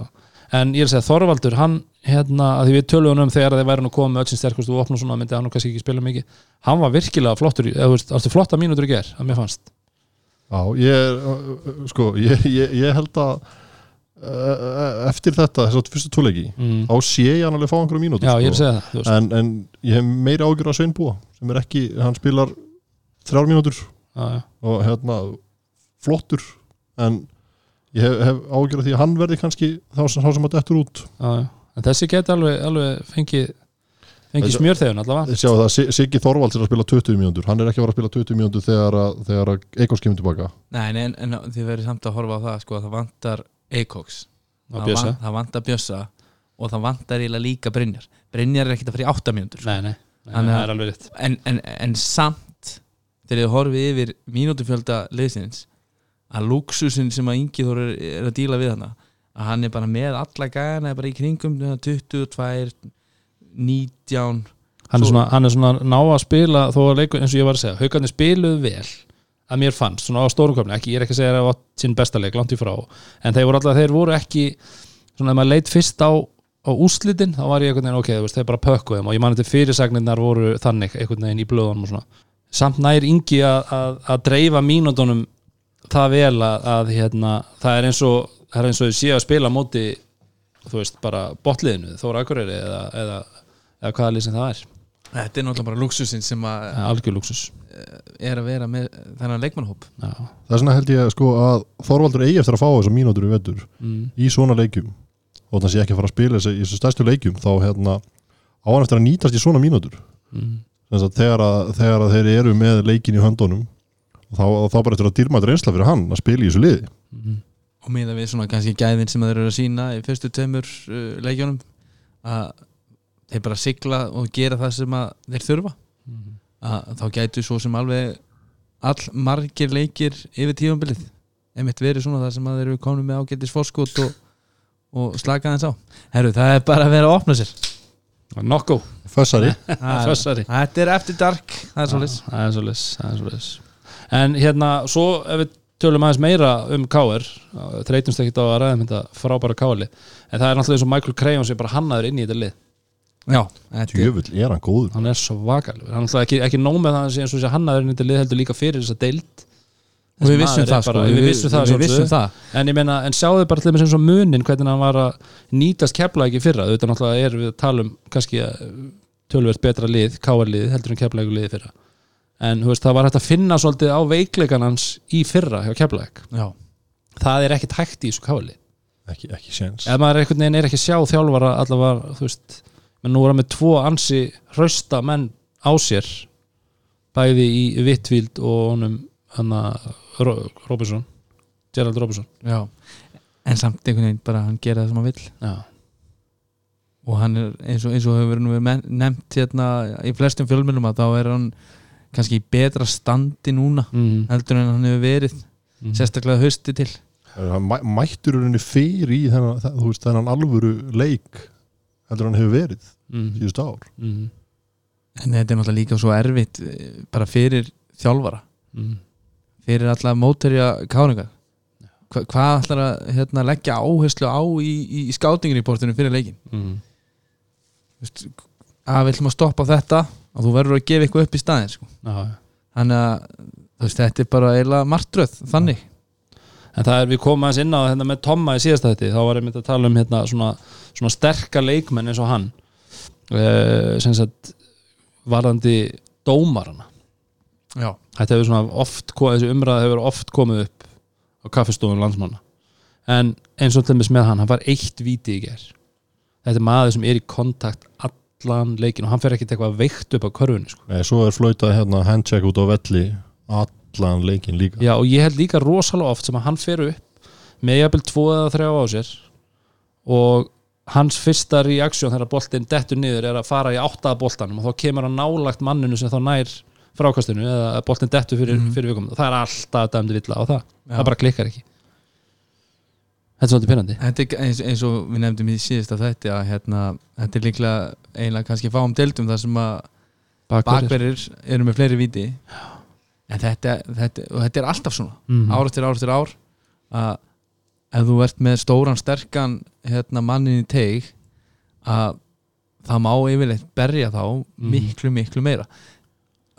En ég er að segja Þorvaldur, hann hérna, að því við tölum um þegar þeir væri nú komið með öll sem sterkust og svona, myndi hann nú kannski ekki spila mikið hann var virkilega flottur, eða alveg flotta mínútur í ger, að mér fannst Já, ég er, uh, sko, ég, ég, ég held að uh, eftir þetta, þess að fyrstu tóleiki mm. þá sé ég hann alveg fá einhverjum mínútur já, ég sko. segja það, en, en ég hef meira ágjur að Sveinbúa sem er ekki, hann spilar þrjár mínútur já. og hérna flottur en ég hef, hef ágjur að því að hann verði kannski þá sem, sem að dettur út. Já, já. en þessi geti alveg, alveg fengið Þetta- smjörþegun allavega. Sjá það, Si- Siggi Þorvalds er að spila 20 mínútur. Hann er ekki að fara að spila 20 mínútur þegar að, þegar að Eikos kemur tilbaka. Nei, nei, en, en þið verður samt að horfa á það sko, að það vantar Eikoks. Að það, van, það vantar Bjössa og það vantar eiginlega líka Brynjar. Brynjar er ekkert að fara í 8 mínútur sko. nei, nei, nei, Þannig það að- er alveg rétt. en, en, en samt þegar þið horfið yfir mínútufjölda liðsins að luxusin sem að Ingi Þór er, er að díla við hana að hann er bara með alla gæðana bara í kringum 22 19 hann er, Svo- svona, hann er svona ná að spila þó að leikur, eins og ég var að segja, haugarnir spiluðu vel að mér fannst, svona á stórum köfni ekki, ég er ekki að segja að það var sinn besta leik, langt í frá en þeir voru alltaf, þeir voru ekki svona ef maður leit fyrst á, á úslitin þá var ég einhvern veginn, ok, veist, þeir bara pökkuðu þeim og ég mani til fyrirsagnirnar voru þannig einhvern veginn í blöðunum samt nær yngi að, dreifa mínútonum það vel að, að hérna, það er eins og það er eins og þau séu að spila móti þú veist, bara botliðinu, Þóra Akureyri eða, eða, eða hvaða sem það er Þetta er náttúrulega bara luxusin sem að algjör luxus er að vera með þennan leikmannhóp já. það er svona held ég sko að Þorvaldur eigi eftir að fá þessar mínútur í vetur Mm. í svona leikjum og þannig sé ekki að fara að spila þessi, í þessu stærstu leikjum þá hérna á hann eftir að nýtast í svona mínútur Mm. Þess að þegar, að, þegar að þeir eru með leikin í höndunum þá, þá bara eftir að dýrmætt reynsla fyrir hann að spila í þessu liði. Mm. og miða við svona kannski gæðin sem þeir eru að sína í fyrstu tveimur uh, leikjónum að þeir bara sigla og gera það sem að þeir þurfa. Mm. að þá gætu svo sem alveg all margir leikir yfir tífambilið einmitt verið svona það sem að þeir eru komin með ágættis fórskot og, og slaka þess á. Herru, það er bara að vera að opna sér. Nokku Fössari. Þetta er eftir dark, það er svolítið en hérna, svo ef við tölum aðeins meira um K.R. þreytumst ekkert á að ræða um þetta frábæra K.R. en það er náttúrulega eins og Michael Crayon sem bara hannaður inn í þetta lið. Já, þetta er er hann góður? Hann er svo vakalur, hann er náttúrulega ekki, ekki nóg með það eins og sé hannaður inn í þetta lið heldur líka fyrir þessa deild. Og við vissum það sko, bara- við vissum það við vissum það. En ég meina, en sjáðu bara til þess eins og munin hvernig hann var að nýtast kepla ekki fyrra. Auðvitað náttúrulega er við að tala um kannski eh, tölvert betra lið, káar lið heldur en kepla liði fyrra en veist, það var hægt að finna svolítið á veikleikan hans í fyrra hjá kepla Já, það er ekkit hægt í þessu káar lið ekki, ekki séns. Ef maður einhvern veginn er ekki sjá þjálfara allavega, þú veist menn nú er hann með tvo ansi hrausta menn á sér bæði í Vittvíld og honum hann að Robinson Gerald Robinson. Já. En samt einhvern veginn bara hann gera það sem hann vill. Já, og hann er eins og, eins og hefur verið nefnt hérna í flestum fjölmjölum að þá er hann kannski í betra standi núna mm. heldur en hann hefur verið Mm. sérstaklega hausti til hann mæ, mættur henni fyrir í þennan, það- þú veist, þennan alvöru leik heldur hann hefur verið mm. síðust ár Mm. en þetta er náttúrulega líka svo erfitt eh, bara fyrir þjálfara mm. fyrir alla móterja káringa Hva, hvað ætlar að hérna, leggja áherslu á í, í, í skátingriportinu fyrir leikin Mm. Vist, að við ætlum að stoppa þetta og þú verður að gefa eitthvað upp í staðin sko. Þannig að þetta er bara eiginlega martröð þannig. En það er við komum aðeins inn á hérna með Tomma í síðasta þetta þá var ég myndi að tala um hérna svona, svona sterka leikmenn eins og hann uh, sem sagt varðandi dómarana. Já, þetta hefur svona oft þessi umræða hefur oft komið upp á kaffestofum landsmanna. En eins og til dæmis með hann, hann var eitt víti í ger þetta er maður sem er í kontakt allan leikin og hann fer ekkert eitthvað veikt upp á körfunni sko. Nei, svo er flautað hérna handcheck út á velli allan leikin líka Já, og ég held líka rosalega oft sem að hann fer upp með jafnvel tvo eða þrjá á sér og hans fyrsta reaksjón þegar boltinn dettur niður er að fara í áttaða boltanum og þá kemur hann nálagt manninu sem þá nær frákastinu eða boltinn dettur fyrir, Mhm. fyrir vikum það er alltaf dæmdi villa á það Já. það bara klikkar ekki Þetta er svolítið er eins, eins og við nefndum í síðasta þætti að hérna, þetta er líklega eiginlega kannski fáum deildum þar sem að bakverðir. eru með fleiri víti. En þetta, þetta, þetta er alltaf svona. Mm. ár eftir ár eftir ár að ef þú ert með stóran sterkan hérna, mannin í teig að það má yfirleitt berja þá miklu miklu meira.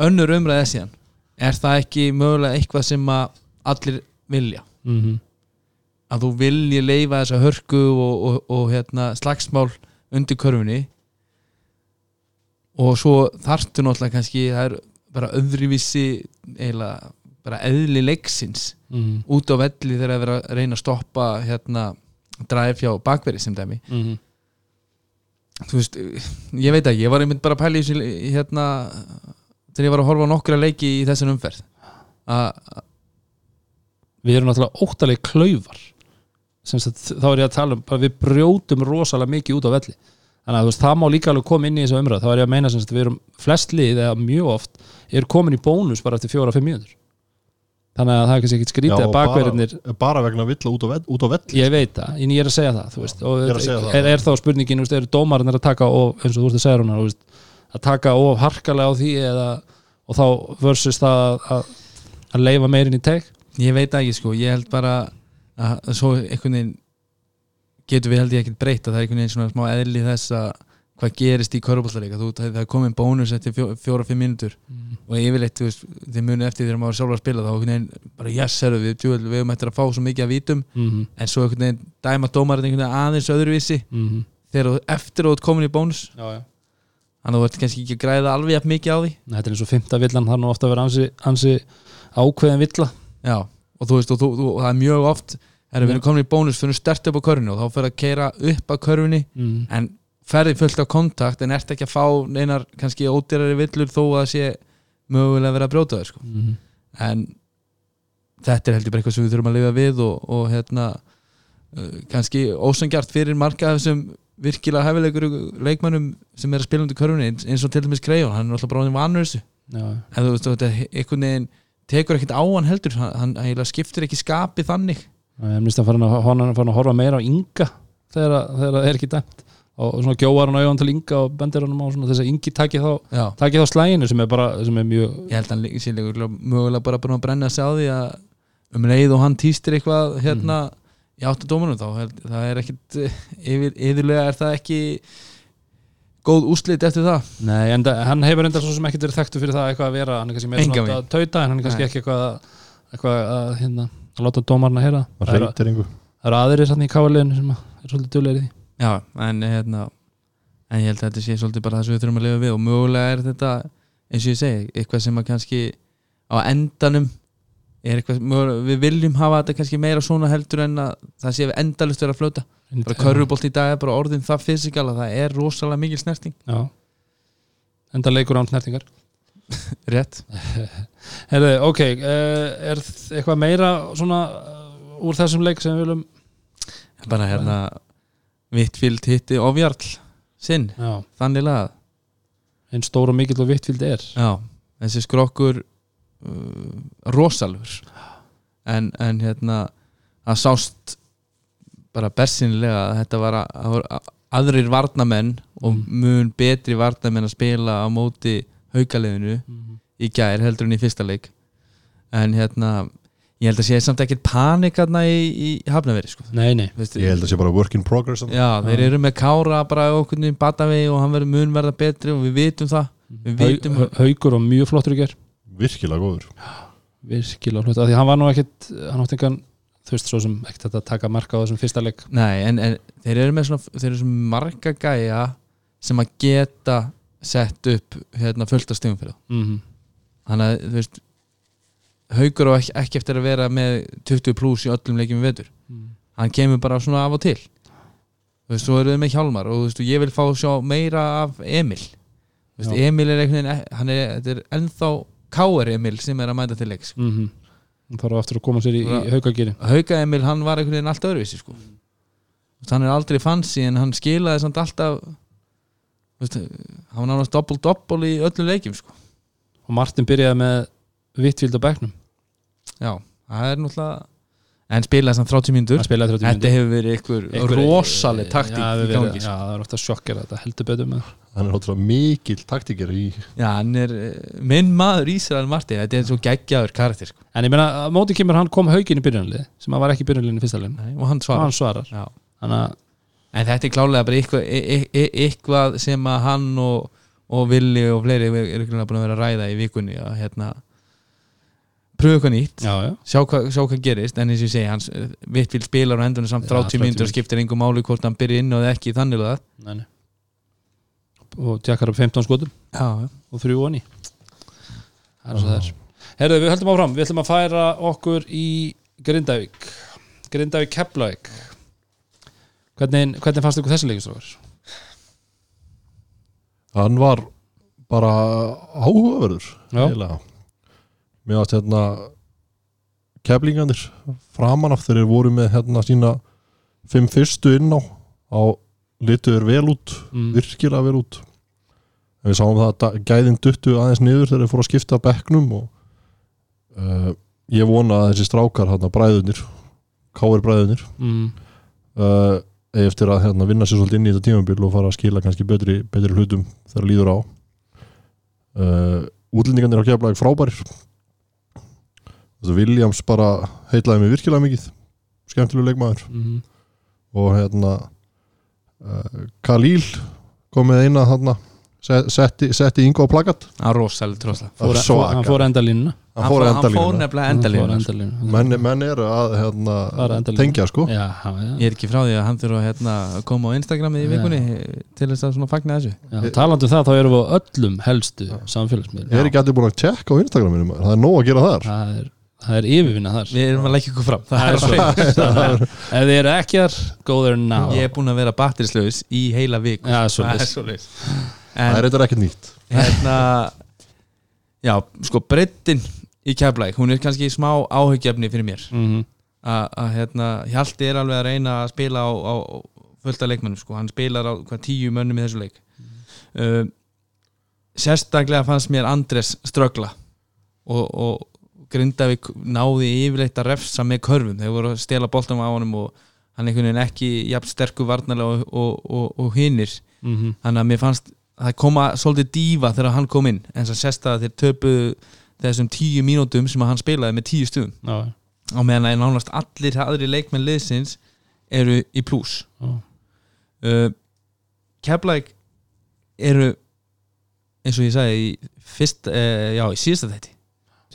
Önnur umræðið síðan er það ekki mögulega eitthvað sem að allir vilja? Mm -hmm. Að þú vilji leifa þessa hörku og, og, og hérna, slagsmál undir körfunni. Og svo þarftu náttúrulega kannski það er bara öðruvísi eiginlega bara eðli leiksins Mm út á velli þegar að vera að reyna að stoppa hérna dræf hjá bakveri sem dæmi. -hmm. þú veist, ég veit ekki, ég var einmitt bara að pæla í þessu hérna þegar ég var að horfa nokkra leiki í þessan umferð. Að Við erum náttúrulega óttalega klaufar. sem sagt, þá er ég að tala um bara við brjótum rosalega mikið út á velli. Þannig að þú veist, það má líka alveg koma inn í þessu umræð þá er ég að meina sagt, við erum flest lið eða mjög oft er komin í bónus bara eftir fjóra-fimm mínútur. Þannig að það er kannski ekkit skrítið að og bakverðinir bara, bara vegna villa út á, vell, út á velli ég veit það, en ég er að segja það veist, og er að segja það. er, er þá spurningin veist, eru dómarinn að taka of, eins og þú ert að segja hún að taka of harkalega á því eða, og þá versus það að, að, að leifa meirinn í teg ég veit ekki sko, ég held bara að, svo einhvern veginn getur við held ég ekkert breytt að það er einhvern veginn svona smá eðli þess að hvað gerist í körfbóltaríka, það er komin bónus eftir fjó, fjóra-fimm mínútur og yfirleitt, þið munið eftir þegar maður sjálfur að spila þá einhvern veginn, bara yes, herru, við, djúvel, við höfum eftir að fá svo mikið að vítum. Mm -hmm. en svo einhvern veginn dæma dómarinn einhvern veginn aðeins öðruvísi Mm -hmm. þegar þú eftir að þú ert komin í bónus. Þannig að þú ert kannski ekki að græða alveg mikið á því. Þetta er eins og fymta villan það er nú ofta að vera ansi, ansi ákveðin villa. Já, og þú veist, og, þú, þú, og það er mjög oft erum við komin í bónus fyrir stert upp á körfinu og þá fyrir að keira upp á körfinni mm. en ferði fullt á kontakt en ert ekki að fá neinar kannski ódýrari villur þó að sé mögulega að vera að brjóta þau sko. Mm. en þetta er heldur bara eitthvað sem við þurfum að lifa við og, og hérna uh, kannski ósangjart fyrir marga þessum virkilega hefilegur leikmannum sem er að spila undir körfunni eins, og til dæmis Krejón, hann er alltaf bara vanur þessu já. en þú veist, þetta er einhvern veginn tekur ekkert á hann heldur. Hann, hann skiptir ekki skapi þannig. Ég mist að að, hann er farin að horfa meira á Inga þegar, að- þegar það er ekki dæmt. Og, og svona gjóar hann auðvitað til Inga og bendir hann á þess að Ingi taki þá, þá slæginu sem er bara sem er mjög ég held að hann sé líka mögulega bara að brenna sig á því að um leið og hann týstir eitthvað hérna í áttu dómunum þá það er ekkit eh, yfir, yfirlega er það ekki góð úslit eftir það? Nei, en hann hefur enda svo sem ekkert verið þekktu fyrir það eitthvað að vera, hann er kannski meira Engan svona að tauta en hann er kannski Nei. ekki eitthvað að, eitthvað að, hérna, að láta dómarna heyra. Það það eru, það eru aðrir sann í káaliðinu sem að er svolítið djúlegir í því. Já, en hérna en ég held að þetta sé svolítið bara það sem við þurfum að lifa við. Og mögulega er þetta, eins og ég segi eitthvað sem að kannski á endanum er eitthvað, mögulega, við viljum hafa þetta kannski meira svona heldur en að það sé við endalust vera að fljóta bara körfubolt í dag er bara orðin það fysikal að það er rosalega mikil snerting. Já, enda leikur án snertingar. Rétt. Herðu, ok, uh, er eitthvað meira svona uh, úr þessum leik sem við viljum bara hérna Vittfield hitti ofjarl sinn, Já, þannig lagað. Einn stór og mikill og vittfíld er. Já, þessi skrokkur uh, rosalur en, en hérna að sást bara bersinlega að þetta var að- að- aðrir varnamenn og mun betri varnamenn að spila á móti haukaliðinu í gær heldur en í fyrsta leik. En hérna ég held að sé samt ekkert panik hérna í, í hafnaveri sko. nei, nei, Veistu, Ég held að sé bara work in progress. Já, þeir eru með Kára bara okkur í Batavegi og hann verður mun verða betri og við vitum það. Við vitum, Hau- haugur og mjög flottur í ger Virkilega góður. Virkilega flott, af því hann var nú ekkit hann átti engan, þú veist, svo sem ekkert að taka marka á þessum fyrsta leik. Nei, en, en þeir eru með svona, þeir eru svona marga gæja sem að geta sett upp hérna fullt af stegum fyrir mm þannig að þú veist haugur og ekki, ekki eftir að vera með 20 pluss í öllum leikjum við vetur. Hann kemur bara svona af og til. Þú veist, svo eru þau með Hjálmar og þú veist, ég vil fá sjá meira af Emil. Þú veist, Já. Emil er einhvern veginn hann er, þetta er ennþá Káar Emil sem er að mæta til leiks. Mm -hmm. Þarf aftur að koma sér í, í haugagýri Hauka Emil, hann var einhvern veginn allt öðruvísi sko. Hann er aldrei fancy en hann skilaði samt alltaf veist, hann var nánast doppel-doppel í öllum leikjum sko. og Martin byrjaði með Vittfield á bekknum já, það er náttúrulega en spilaði samt 30 mínútur. Hann spilaði 30 Þetta hefur verið ykkur, Einhver- rosaleg taktík já, í gangi sko. já, það er ofta sjokkar þetta heldur betur með. Hann er ótrúlega mikill taktíker í Já, hann er eh, minn maður Ísrael Martin Þetta er svo geggjaður karakter sko. en ég meina, á móti kemur hann kom haugin í byrjunlið sem hann var ekki í byrjunliðin í fyrsta legin Nei, og hann og svarar. Hann svarar að En þetta er klálega bara eitthvað, e- e- eitthvað sem að hann og, og Willi og fleiri eru ykkurlega búin að vera að ræða í vikunni að hérna pröfu eitthvað nýtt. Já, já, sjá, hva, sjá hvað gerist en eins og ég segi, hans Vittvill spilar á endunum samt Já, 30 30 mínútur og skiptir engum máli hvort hann byrja inn og ekki þannig að nei, nei. og tjekkar upp 15 skotum. Já, og þrjú og ný það er svo það er. Herðu, við höldum áfram, við ætlum að færa okkur í Grindavík. Grindavík Keflavík. Hvernig, hvernig fannst ykkur þessi leikistrókar? Hann var bara áhugaverður Já. eiginlega. Mér varst hérna keflingandir framan af þeir voru með hérna sína fimm fyrstu inn á á lituður vel út Mm. virkilega vel út en við sáum það að gæðin duttu aðeins niður þegar þeir fóru að skipta bekknum og uh, ég vona að þessi strákar hérna bræðunir káir bræðunir Mm. uh, eftir að hérna, vinna sér svolítið inn í þetta tímabil og fara að skila kannski betri, betri hlutum þegar líður á uh, útlendingarnir á keflaði frábærir Williams bara heitlaði mig virkilega mikið skemmtilegu leikmaður. Mm. og hérna uh, Khalil kom með eina se- setti, setti Ingo á plakat. Hann fór endalínuna hann fór hann fór nefnilega Hann fór endalínu endalínu menn, menn eru að hérna, tengja sko. Já, já, Ég er ekki frá því að hann þurfa að hérna, koma á Instagramið í Já. vikunni til þess að fagna þessu. Já. Talandi um það, þá erum við á öllum helstu samfélagsmiðlum. Ég er ekki allir búin að tjekka á Instagraminu það er nóg að gera þar. Það er, það er yfirvinna þar. Við erum að leggja ykkur fram. Það er svo. Ef þið eru ekki þar, go there now. Ég er búin að vera batterislaus í heila vik Já, Það er svoleiðis. Það En er eitthvað ekkert nýtt. hérna Já, sko breyttin í keflæk Hún er kannski smá áhugjefni fyrir mér. Mhm. að að, hérna, Hjalti er alveg að reyna að spila á, á fullta leikmennum sko. hann spilar á hvað tíu mönnum í þessu leik. Uh, sérstaklega fannst mér Andres ströggla og, og Grindavík náði yfirleitt að refsa með körfum. Þeir voru að stela boltum á honum og hann einhvern veginn ekki jafn sterku varnarlega og, og, og, og hinnir Mhm. þannig að mér fannst það koma svolítið dífa þegar hann kom inn en sérst að þeir töpuðu þessum tíu mínútum sem hann spilaði með tíu stuðum Já, á meðan að nánast allir aðri leikmenn liðsins eru í pluss já. uh, Keflæk eru eins og ég sagði í, fyrst, uh, já, í síðasta þetti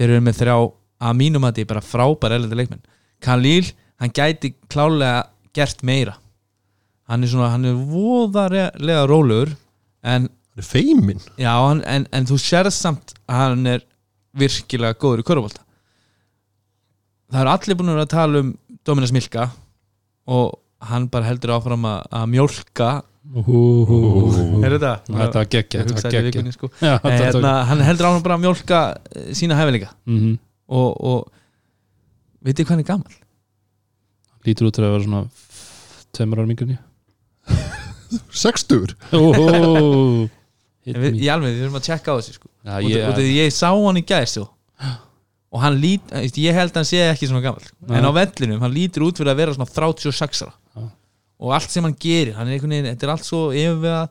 þeir eru með þrjá að mínum að því bara frábær ellendi leikmenn. Khalil, hann gæti klálega gert meira. Hann er svona, hann er voðarlega rólegur en það er feimin Já, hann, en, en þú sérð samt að hann er virkilega góður í körfubólta Það eru allir búin að tala um Dominas Milka og hann bara heldur áfram að, Úhú. Er þetta? Þetta var geggja, Ég sko. Hérna, Hann heldur áfram bara að mjólka eh, sína hæfileika Mhm. og, og veitir hvað hann er gammal? Lítur út til að vera svona tveimur ára mingur sextur Óhó Við, í alveg, við erum að tjekka á þessu sko. Já, út, ég, út, af því ég sá hann í gæð svo. og hann lít ég held að hann sé ekki svona gammal en á vellinum, hann lítur út fyrir að vera svona 36 ára. Og allt sem hann gerir hann er einhvern veginn, þetta er allt svo yfirvega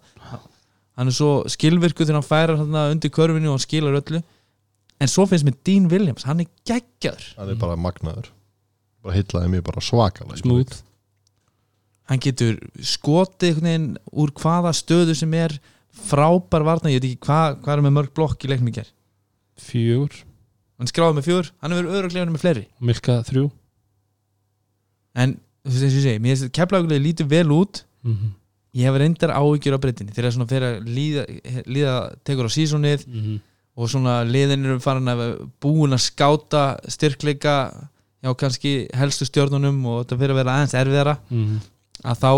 hann er svo skilvirku þegar hann færar þarna undir körfinu og hann skilar öllu. En svo finnst mér Dean Williams hann er geggjaður. Hann er bara magnaður. Bara hitlaði mér bara svakalega smúð hann getur skotið einhvern veginn úr hvaða stöðu sem er frábær varna, ég veit ekki hvað hva er með mörg blokk í leiknum í ger fjögur. Hann skráði með fjögur, hann hefur öruglega með fleiri. Milka þrjú. En þú veist eins og ég segi, mér finnst keflauglega lítið vel út. Mm -hmm. ég hef reyndar áhyggjur á breytinni þegar svona fyrir að líða, líða tekur á sísonið og svona liðin eru farin að búin að skáta styrkleika já kannski helstu stjórnunum og þetta fyrir að vera aðeins erfiðara að þá,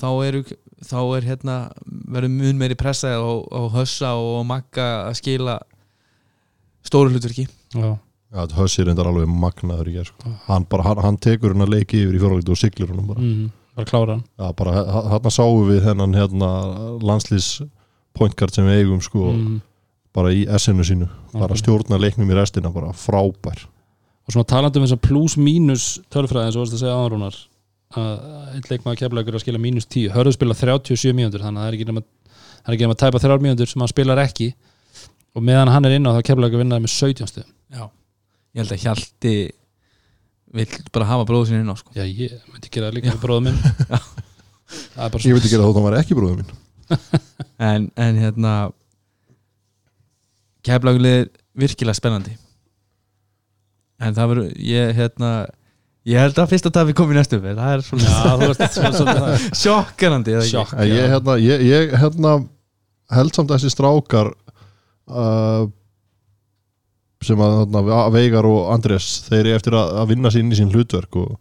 þá eru þá er hérna verður mun meiri pressa á, á hössa og magga að skila stóru hlutverki. Já, Þetta hössir reyndar alveg magnaður í gerð sko. hann, bara, hann, hann tekur hann að leiki yfir í fjóralítu og siglir hann bara, mm bara klára hann. Já, bara hann sáum við þennan hérna, landslýs pointgard sem við eigum sko, mm. bara í essinu sínu. Bara Ok. stjórna leiknum í restina bara frábær. Og svona talandi um þess að plus mínus tölfræði eins og varst að segja aðrúnar að einn leikmaður keflagur að skila mínus 10 hörðu spila 37 mínútur þannig að það er ekki nema það er ekki nema að tæpa þrjár mínútur sem hann spilar ekki. Og meðan hann er inn á þá keflagur vinnaði með 17 stöðum já, ég held að Hjalti vill bara hafa bróðu sinni inn á sko. já ég myndi gera það líka með bróðum minn. Það er bara ég ekki að þótt hann var ekki bróðum mín en, en hérna keflauglega er virkilega spennandi. En það verður ég hérna ég held að fyrsta tafi kom í næstu umferð, það er já svona ekki? sjokk ég, hérna, ég, ég hérna, held samt að þessi strákar uh, sem að hérna, Veigar og Andrés þeir eru eftir að, að vinna sér inn í sín hlutverk og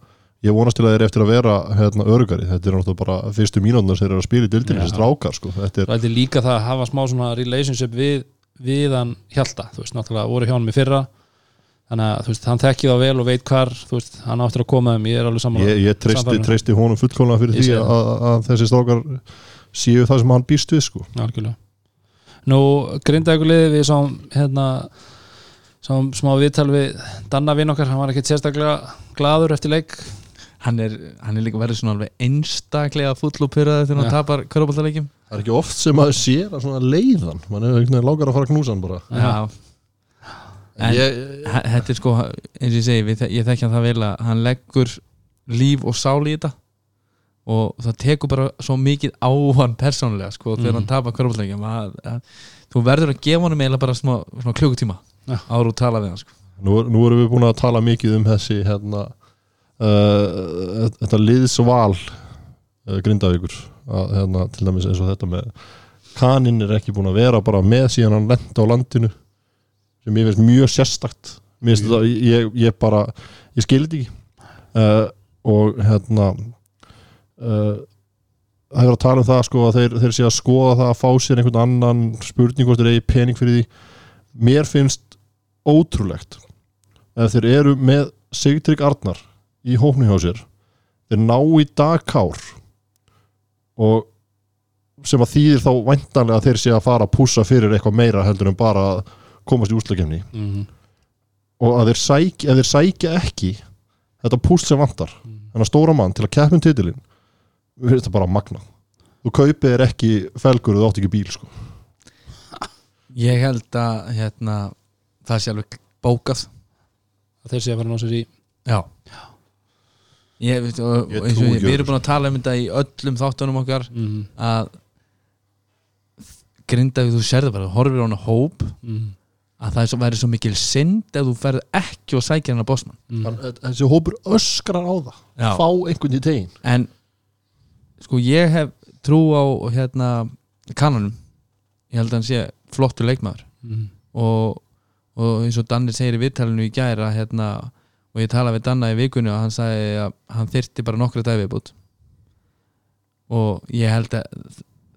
ég vonast til að þeir eru eftir að vera hérna, örugari, þetta er náttúrulega bara fyrstu mínúndar sem þeir eru að spila í dildinni, Já. þessi strákar sko. þetta er, Það er líka það að hafa smá relationship við, við hann Hjalta, þú veist, náttúrulega voru hjá hann í fyrra þannig að veist, hann þekki það vel og veit hvar, veist, hann áttur að koma þeim ég er alveg sammála ég, ég treysti, treysti honum fullkomlega fyrir Ég því að, að, að þessi strákar séu það sem hann býst við sko. Nú, grindaðuguliði við sáum hérna sáum smá viðtal við Danna vinn okkar, hann var ekkert sérstaklega gladur eftir leik. Hann er, hann er líka verið svona alveg einstaklega full og pyrraði þegar hann tapar körubóltaleikim það er ekki oft sem maður sér að svona leiðan. Mann er einhvern veginn langar að fara að knúsa hann bara. Já, En- ég, þetta er sko, eins og ég segi við, ég þekki hann það vel að hann leggur líf og sál í þetta. Og það tekur bara svo mikið á hann persónulega sko þegar Mhm. hann tapar að þú verður að gefa honum eiginlega bara smá, smá klukkutíma Já. áður og tala við hann sko. Nú, nú erum við búin að tala mikið um þessi hérna, uh, þetta liðsval uh, grindavíkur. Að, hérna, til dæmis eins og þetta með kaninn er ekki búin að vera bara með síðan hann lenda á landinu sem ég veist mjög sérstakt. Þetta, ég, ég bara ég skildi ekki. Uh, og hérna uh, það er að tala um það sko að þeir, þeir sé að skoða það að fá sér einhvern annan spurning hvort þeir eigi pening fyrir því. Mér finnst ótrúlegt ef þeir eru með Sigtrygg Arnar í hópni hjá sér þeir ná í dagkár og sem að þýðir þá væntanlega að þeir sé að fara að pússa fyrir eitthvað meira heldur en bara að komast í úslakefni mm -hmm. og að þeir sækja, ef þeir sækja ekki þetta púst sem vantar þennan stóra mann til að keppum titilin við finnst það bara magna þú kaupið er ekki felgur og þú átt ekki bíl sko. ég held að hérna, það sé alveg bókað. Þeir sé að fara að ná sér í já. Ég, veit, og, Ég og eins og trúi ég, ekki við öðru. erum búin að tala um þetta í öllum þáttunum okkar mm -hmm. að grinda þú sérðu bara, þú horfir á hana hóp Mm að það er svo, væri svo mikil synd ef þú ferð ekki og sækja hana bósmann Hann- þessi hópur öskrar á það. Já. fá einhvern í tegin. En sko ég hef trú á hérna kannanum. Ég held að hann sé flottur leikmaður. -hmm. og, og eins og Danni segir í viðtalinu í gæra hérna, og ég tala við Danna í vikunni og hann sagði að hann þyrti bara nokkra dæfi bútt og ég held að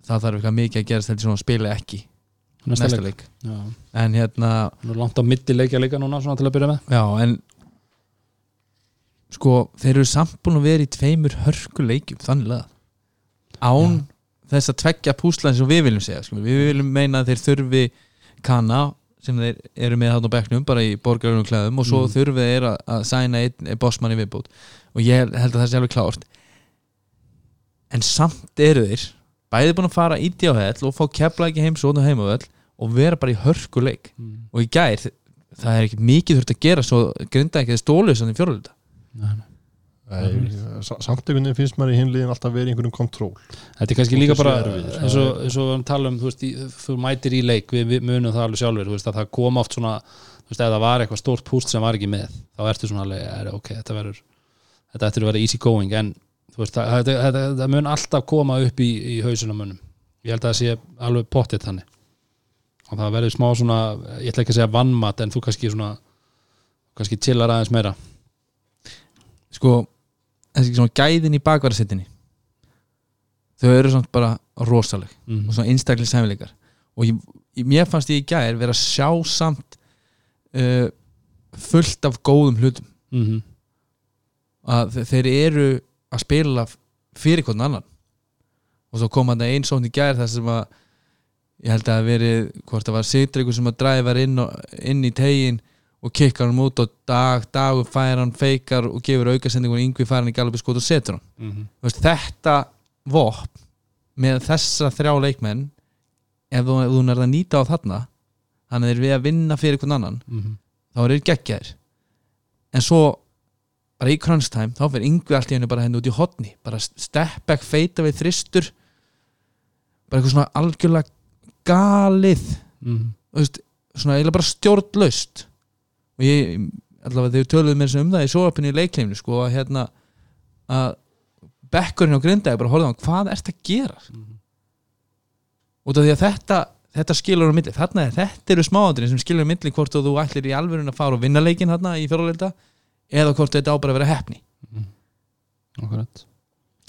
það þarf eitthvað mikið að gerast heldur svona spila ekki næsta, næsta leik, leik. Já. en hérna Nú er langt á milli leikja líka núna svona til að byrja með. Já, en sko, þeir eru samt búin að vera í tveimur hörkuleikjum, þannig að án þess að tveggja púslan sem við viljum segja, sko. við viljum meina að þeir þurfi kana sem þeir eru með þarna á bekknum, bara í borgarunum klæðum og svo Mm. þurfi þeir að, að sæna einn bossmann í viðbót. Og ég held að það sé alveg klárt. En samt eru þeir bæði búin að fara í djáhell og fá kepla ekki heim svo heimavöll og vera bara í hörkuleik mm. og í gær það er ekki mikið þurft að gera svo grinda ekki stólu sem þið fjórulita Nei, nei. Nei, sa- samt einhvern veginn finnst maður í hinliðin alltaf verið í einhverjum kontról. Þetta er kannski líka bara eins og, eins og við varum að tala um þú, veist, í, þú mætir í leik, við, við munum það alveg sjálfur þú veist, að það kom oft svona þú veist, ef það var eitthvað stórt púst sem var ekki með þá ertu svona alveg, er, ok, þetta verður þetta ættir að vera easy going. En þú veist, það, þetta, þetta, þetta mun alltaf koma upp í, í hausuna munum ég held að það sé alveg pottitt þannig. Og það verður smá svona ég ætla ekki að segja vannmat en þú kannski svona kannski þessi svona gæðin í bakvarðasettinni þau eru svona bara rosaleg mm. og svona einstaklega sæfileikar og ég, mér fannst ég í gær vera að sjá samt uh, fullt af góðum hlutum Mm -hmm. að þe- þeir eru að spila fyrir hvern annan og svo kom hann einn svona í gær þar sem að ég held að það verið hvort það var Sigdreikur sem að dræfa inn, og, inn í tegin og kikkar hann út og dag, dag fær hann feikar og gefur aukasendingun yngvi fær hann í galabi skot og setur hann. Mm -hmm. Veist, þetta vopn með þessa þrjá leikmenn ef þú, þú nærða að nýta á þarna þannig þeir við að vinna fyrir hvern annan þá er þeir geggjaðir. En svo bara í crunch time þá fyrir yngvi allt í hennu bara henni út í hotni bara step back, feita við þristur bara eitthvað svona algjörlega galið. Mm þú veist, svona eiginlega bara stjórnlaust og ég allavega þegar töluðu mér sem um það í sóapinni í leikleiminu sko að hérna að bekkurinn á grindaði bara horfði á hvað ert að gera? Út af því að þetta þetta skilur á milli, þarna er þetta eru smáandrin sem skilur á milli hvort þú ætlir í alvörun að fara og vinna leikin þarna í fjóruleita eða hvort þetta á bara að vera hefni Akkurat.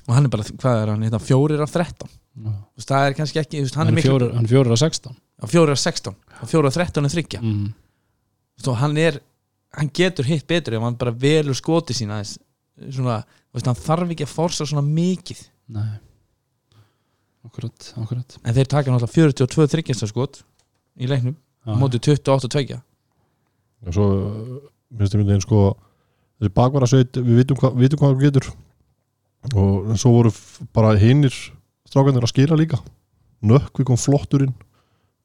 Og hann er bara, hvað er hann, hérna, fjórir af 13 Já. Þú veist, það er kannski ekki, hann hann er fjórir, hann er fjórir að 16 á fjórir af 16 og fjórir af 13 er þryggja mm. Svo hann er, hann getur hitt betur ef hann bara velur skoti sína svona, veist, hann þarf ekki að forsa svona mikið. Nei. Akkurat, akkurat. En þeir taka náttúrulega 42 þryggjastaskot í leiknum, Já. á móti 28 og 2 og svo uh, minnst einhvern veginn sko þessi bakvarasveit, við vitum, hva, vitum hvað það getur. Og svo voru bara hinnir strákanir að skila líka. Nökkvi kom flotturinn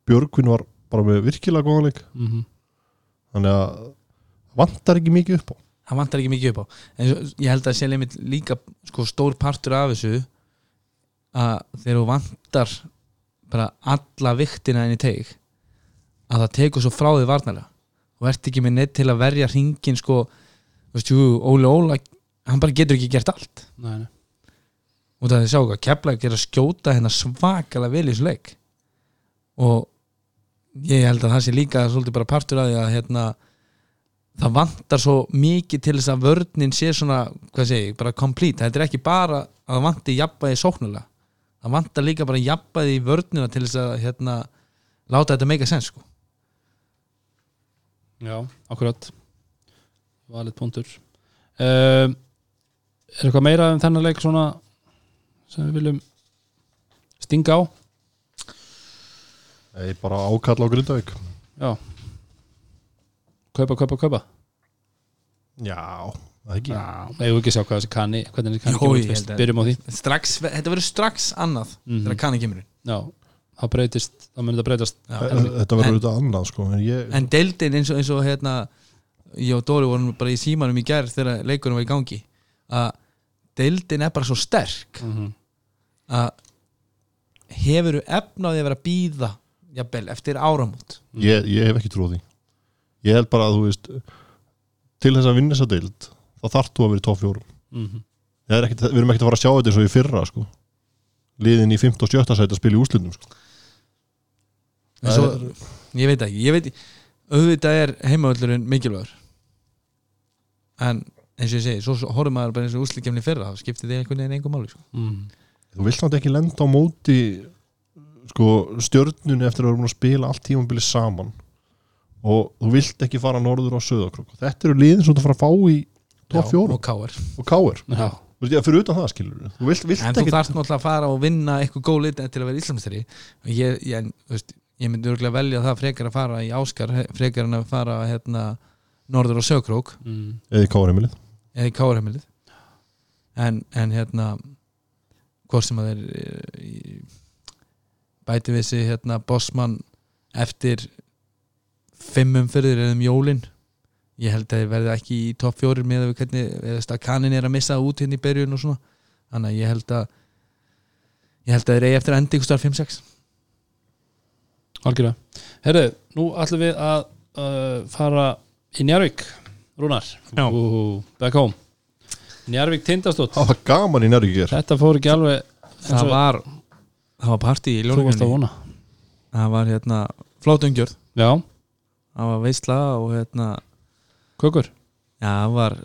Björgvin var bara með virkilega góðanleik mm -hmm. Þannig að vantar ekki mikið upp á. Hann vantar ekki mikið upp á. En ég held að sé limit líka sko, stór partur af þessu að þegar þú vantar bara alla viktina inn í teig að það tekur svo frá því varnarlega. Og ert ekki með neitt til að verja hringin sko, þú veist, jú, Óli Óla hann bara getur ekki gert allt. Nei, nei. Og það er sjá hvað kepla ekki að skjóta hérna svakalega vel í þessu leik. Og ég held að það sé líka svolítið bara partur að því að hérna það vantar svo mikið til þess að vörnin sé svona, hvað segi, ég, bara complete. Þetta er ekki bara að það vanti jafnbæði sóknulega, það vantar líka bara jafnbæði í vörnina til þess að hérna láta þetta meika sens sko. Já, akkurat. Valið punktur. Uh, Er eitthvað meira um þennan leik svona sem við viljum stinga á? Nei, bara ákalla á Grindavík. Já. Kaupa, kaupa, kaupa? Já, það ekki. Eigum við ekki að sjá hvað þessi kanni hvernig þessi kanni Jó, kemur ég út fyrst held að- Byrjum á því. strax, þetta verður strax annað Mhm. þegar kanni kemur inn. Já, það breytist, það mun þetta breytast. Já, E- en- Þetta verður en- auðvitað annað sko en ég, en deildin eins og, eins og hérna ég og Dóri vorum bara í símanum í gerð þegar leikunum var í gangi að deildin er bara svo sterk mm -hmm. að hefur efnaði að vera að býða jafnvel eftir áramót ég, ég hef ekki trúið því Ég held bara að þú veist til þess að vinna þessa deild þá þarf þú að vera í topp fjórum Mm Það er ekkit, Við erum ekkert að fara að sjá þetta eins og í fyrra sko liðin í 15 og 17 sæti að spila í úslitum sko. en svo, ég veit ekki, ég veit auðvitað er heimavöllurinn mikilvægur en eins og ég segi, svo, svo horfum maður bara eins og úslikefni fyrra, þá skiptir þið einhvern veginn engum máli sko. mm. Þú vilt náttúrulega ekki lenda á móti sko, stjörnunni eftir að vera búin að spila allt tímabili saman og þú vilt ekki fara norður á söðakrok þetta eru liðin sem þú fara að fá í topp Já, fjórum. og og ég, fyrir utan það skilur þú vilt, vilt en þú ekki þarft náttúrulega að fara og vinna eitthvað góð lit til að vera íslamstari ég, ég, en, þú veist, ég myndi örgulega velja það frekar að fara í Áskar frekar en að fara hérna, norður á Sökrók mm. eða í káarheimilið eða í Káarheimilið en, en hérna hvort sem að þeir eh, í- bæti við sig hérna bossmann eftir fimmum fyrir eða um jólin. Ég held að þeir verði ekki í topp fjórir með við hvernig eða stakkanin er að missa út hérna í byrjun og svona. Þannig að ég held að ég held að þeir eigi eftir að enda ykkur starf 5-6 algjörlega. Herru, nú ætlum við að uh, fara í Njarvík Rúnar. Ú, back home. Njarvík tindastótt Það var gaman í hér Þetta fór ekki alveg eins það og var það var partí í ljóningunni það var hérna flót umgjörð. Já, það var veisla og hérna kökur? Já, það var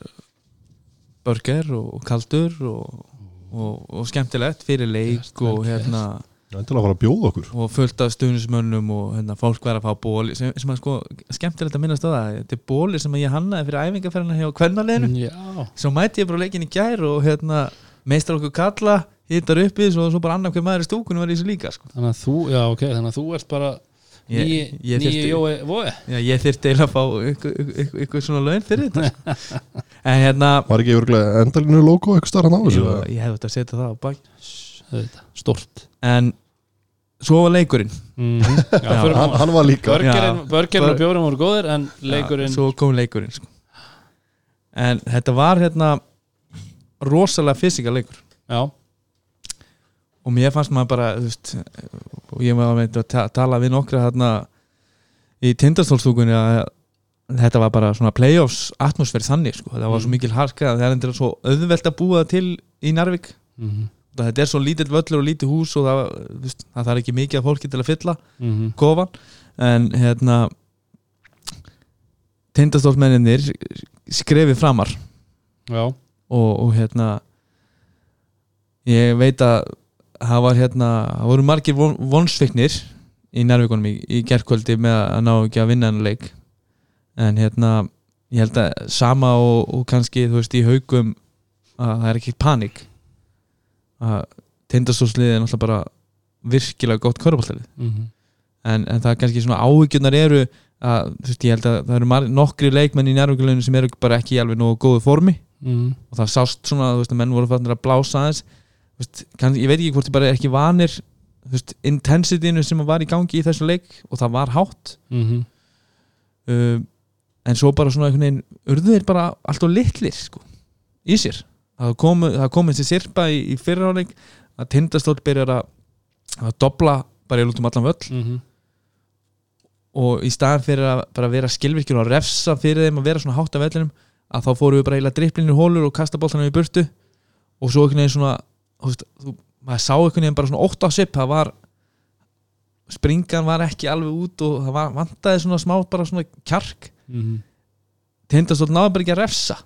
burger og kaldur og, og, og skemmtilegt fyrir leik Yes, og yes. hérna bjóða okkur. og fullt af stuðnismönnum og hérna, fólk verið að fá bóli sem, sem að sko, skemmtilegt að minnast á það. Þetta er bóli sem ég hannaði fyrir æfingarferðina hjá kvennarleginu, Já, svo mæti ég bara leikin í gær og hérna, meistar okkur kalla hittar uppi, svo, svo bara annar hver maður í stúkunum var í þessu líka sko. þannig að þú, já ok, þannig að þú ert bara þyrfti- Jói Vói Já, ég þyrfti eiginlega að fá ykkur, ykkur, ykkur svona laun fyrir þetta sko. en hérna Var ekki yfirlega endalinu logo eitthvað starf hann á þessu ég hefði þetta að setja það á bak Þetta, Stort en svo var leikurinn mm Já, Já, fyrir- hann, hann var líka Börgerinn Já. og bjórin voru góðir en leikurinn Já, svo kom leikurinn sko. en þetta var hérna rosalega fysika leikur Já, og mér fannst maður bara veist, og ég var að ta tala við nokkra hérna í tindastólstúkunni að þetta var bara svona playoffs atmosfér þannig sko, það var svo Mm. mikil harka það er endur svo auðvelt að búa til í Narvik. Mm þetta er svo lítill völlur og lítið hús og það, veist, það þarf ekki mikið af fólki til að fylla -hmm. kofan. En hérna tindastólsmenninir skrefið framar. Já, og, og hérna ég veit að það var hérna, það voru margir von, vonsviknir í nærvíkunum í, í gerkvöldi með að ná ekki að vinna hennar leik. En hérna ég held að sama og, og kannski þú veist í haugum að það er ekki panik. Að tindastólsliðið er náttúrulega bara virkilega gott körbáltalið mm en, en það er kannski svona áhyggjurnar eru að þú veist ég held að það eru nokkri leikmenn í nærvíkuleginu sem eru bara ekki alveg nógu góðu formi -hmm. og það sást svona, að menn voru fannir að blása aðeins. Veist, kann, ég veit ekki hvort þið bara er ekki vanir intensitynu sem var í gangi í þessu leik og það var hátt. Mm uh, en svo bara svona einhvern veginn urðu þeir bara allt og litlir sko, í sér. Það kom, það kom þessi sirpa í, í fyrirháleik að tindastóll byrjar að, að dobla bara í lútum allan völl. -hmm. og í staðan fyrir að bara vera skilvirkjur og refsa fyrir þeim að vera svona hátt af vellinum að þá fóru við bara eiginlega dripplinir hólur og kasta boltanum í burtu og svo einhvern veginn svona þú veist, þú, maður sá einhvern veginn bara svona ótt á sip það var springan var ekki alveg út og það var, vantaði svona smá bara svona kjark. Mm -hmm. tindastóll náðu bara ekki að refsa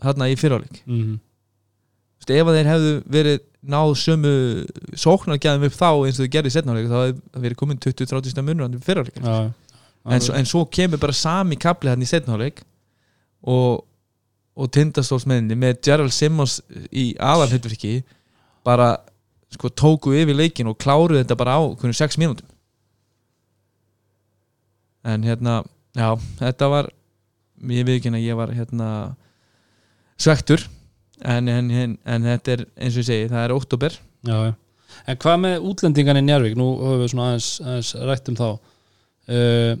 þarna í fyriráleik Mm Vist, ef að þeir hefðu verið náð sömu sóknargæðum upp þá eins og þau gerði í setnáleik þá hefði það verið komin 20-30 munur í fyriráleik Já, en, en svo kemur bara sami kapli hann í setnáleik og, og tindastólsmenninni með Gerald Simmons í aðalhutverki bara sko, tóku yfir leikin og kláruðu þetta bara á hvernig 6 mínútum en hérna já, þetta var ég ekki að ég var hérna svektur en, en, en, en þetta er eins og ég segi, það er oktober já, já. En hvað með útlendingan í Njarvík? Nú höfum við svona aðeins, aðeins rætt um þá uh,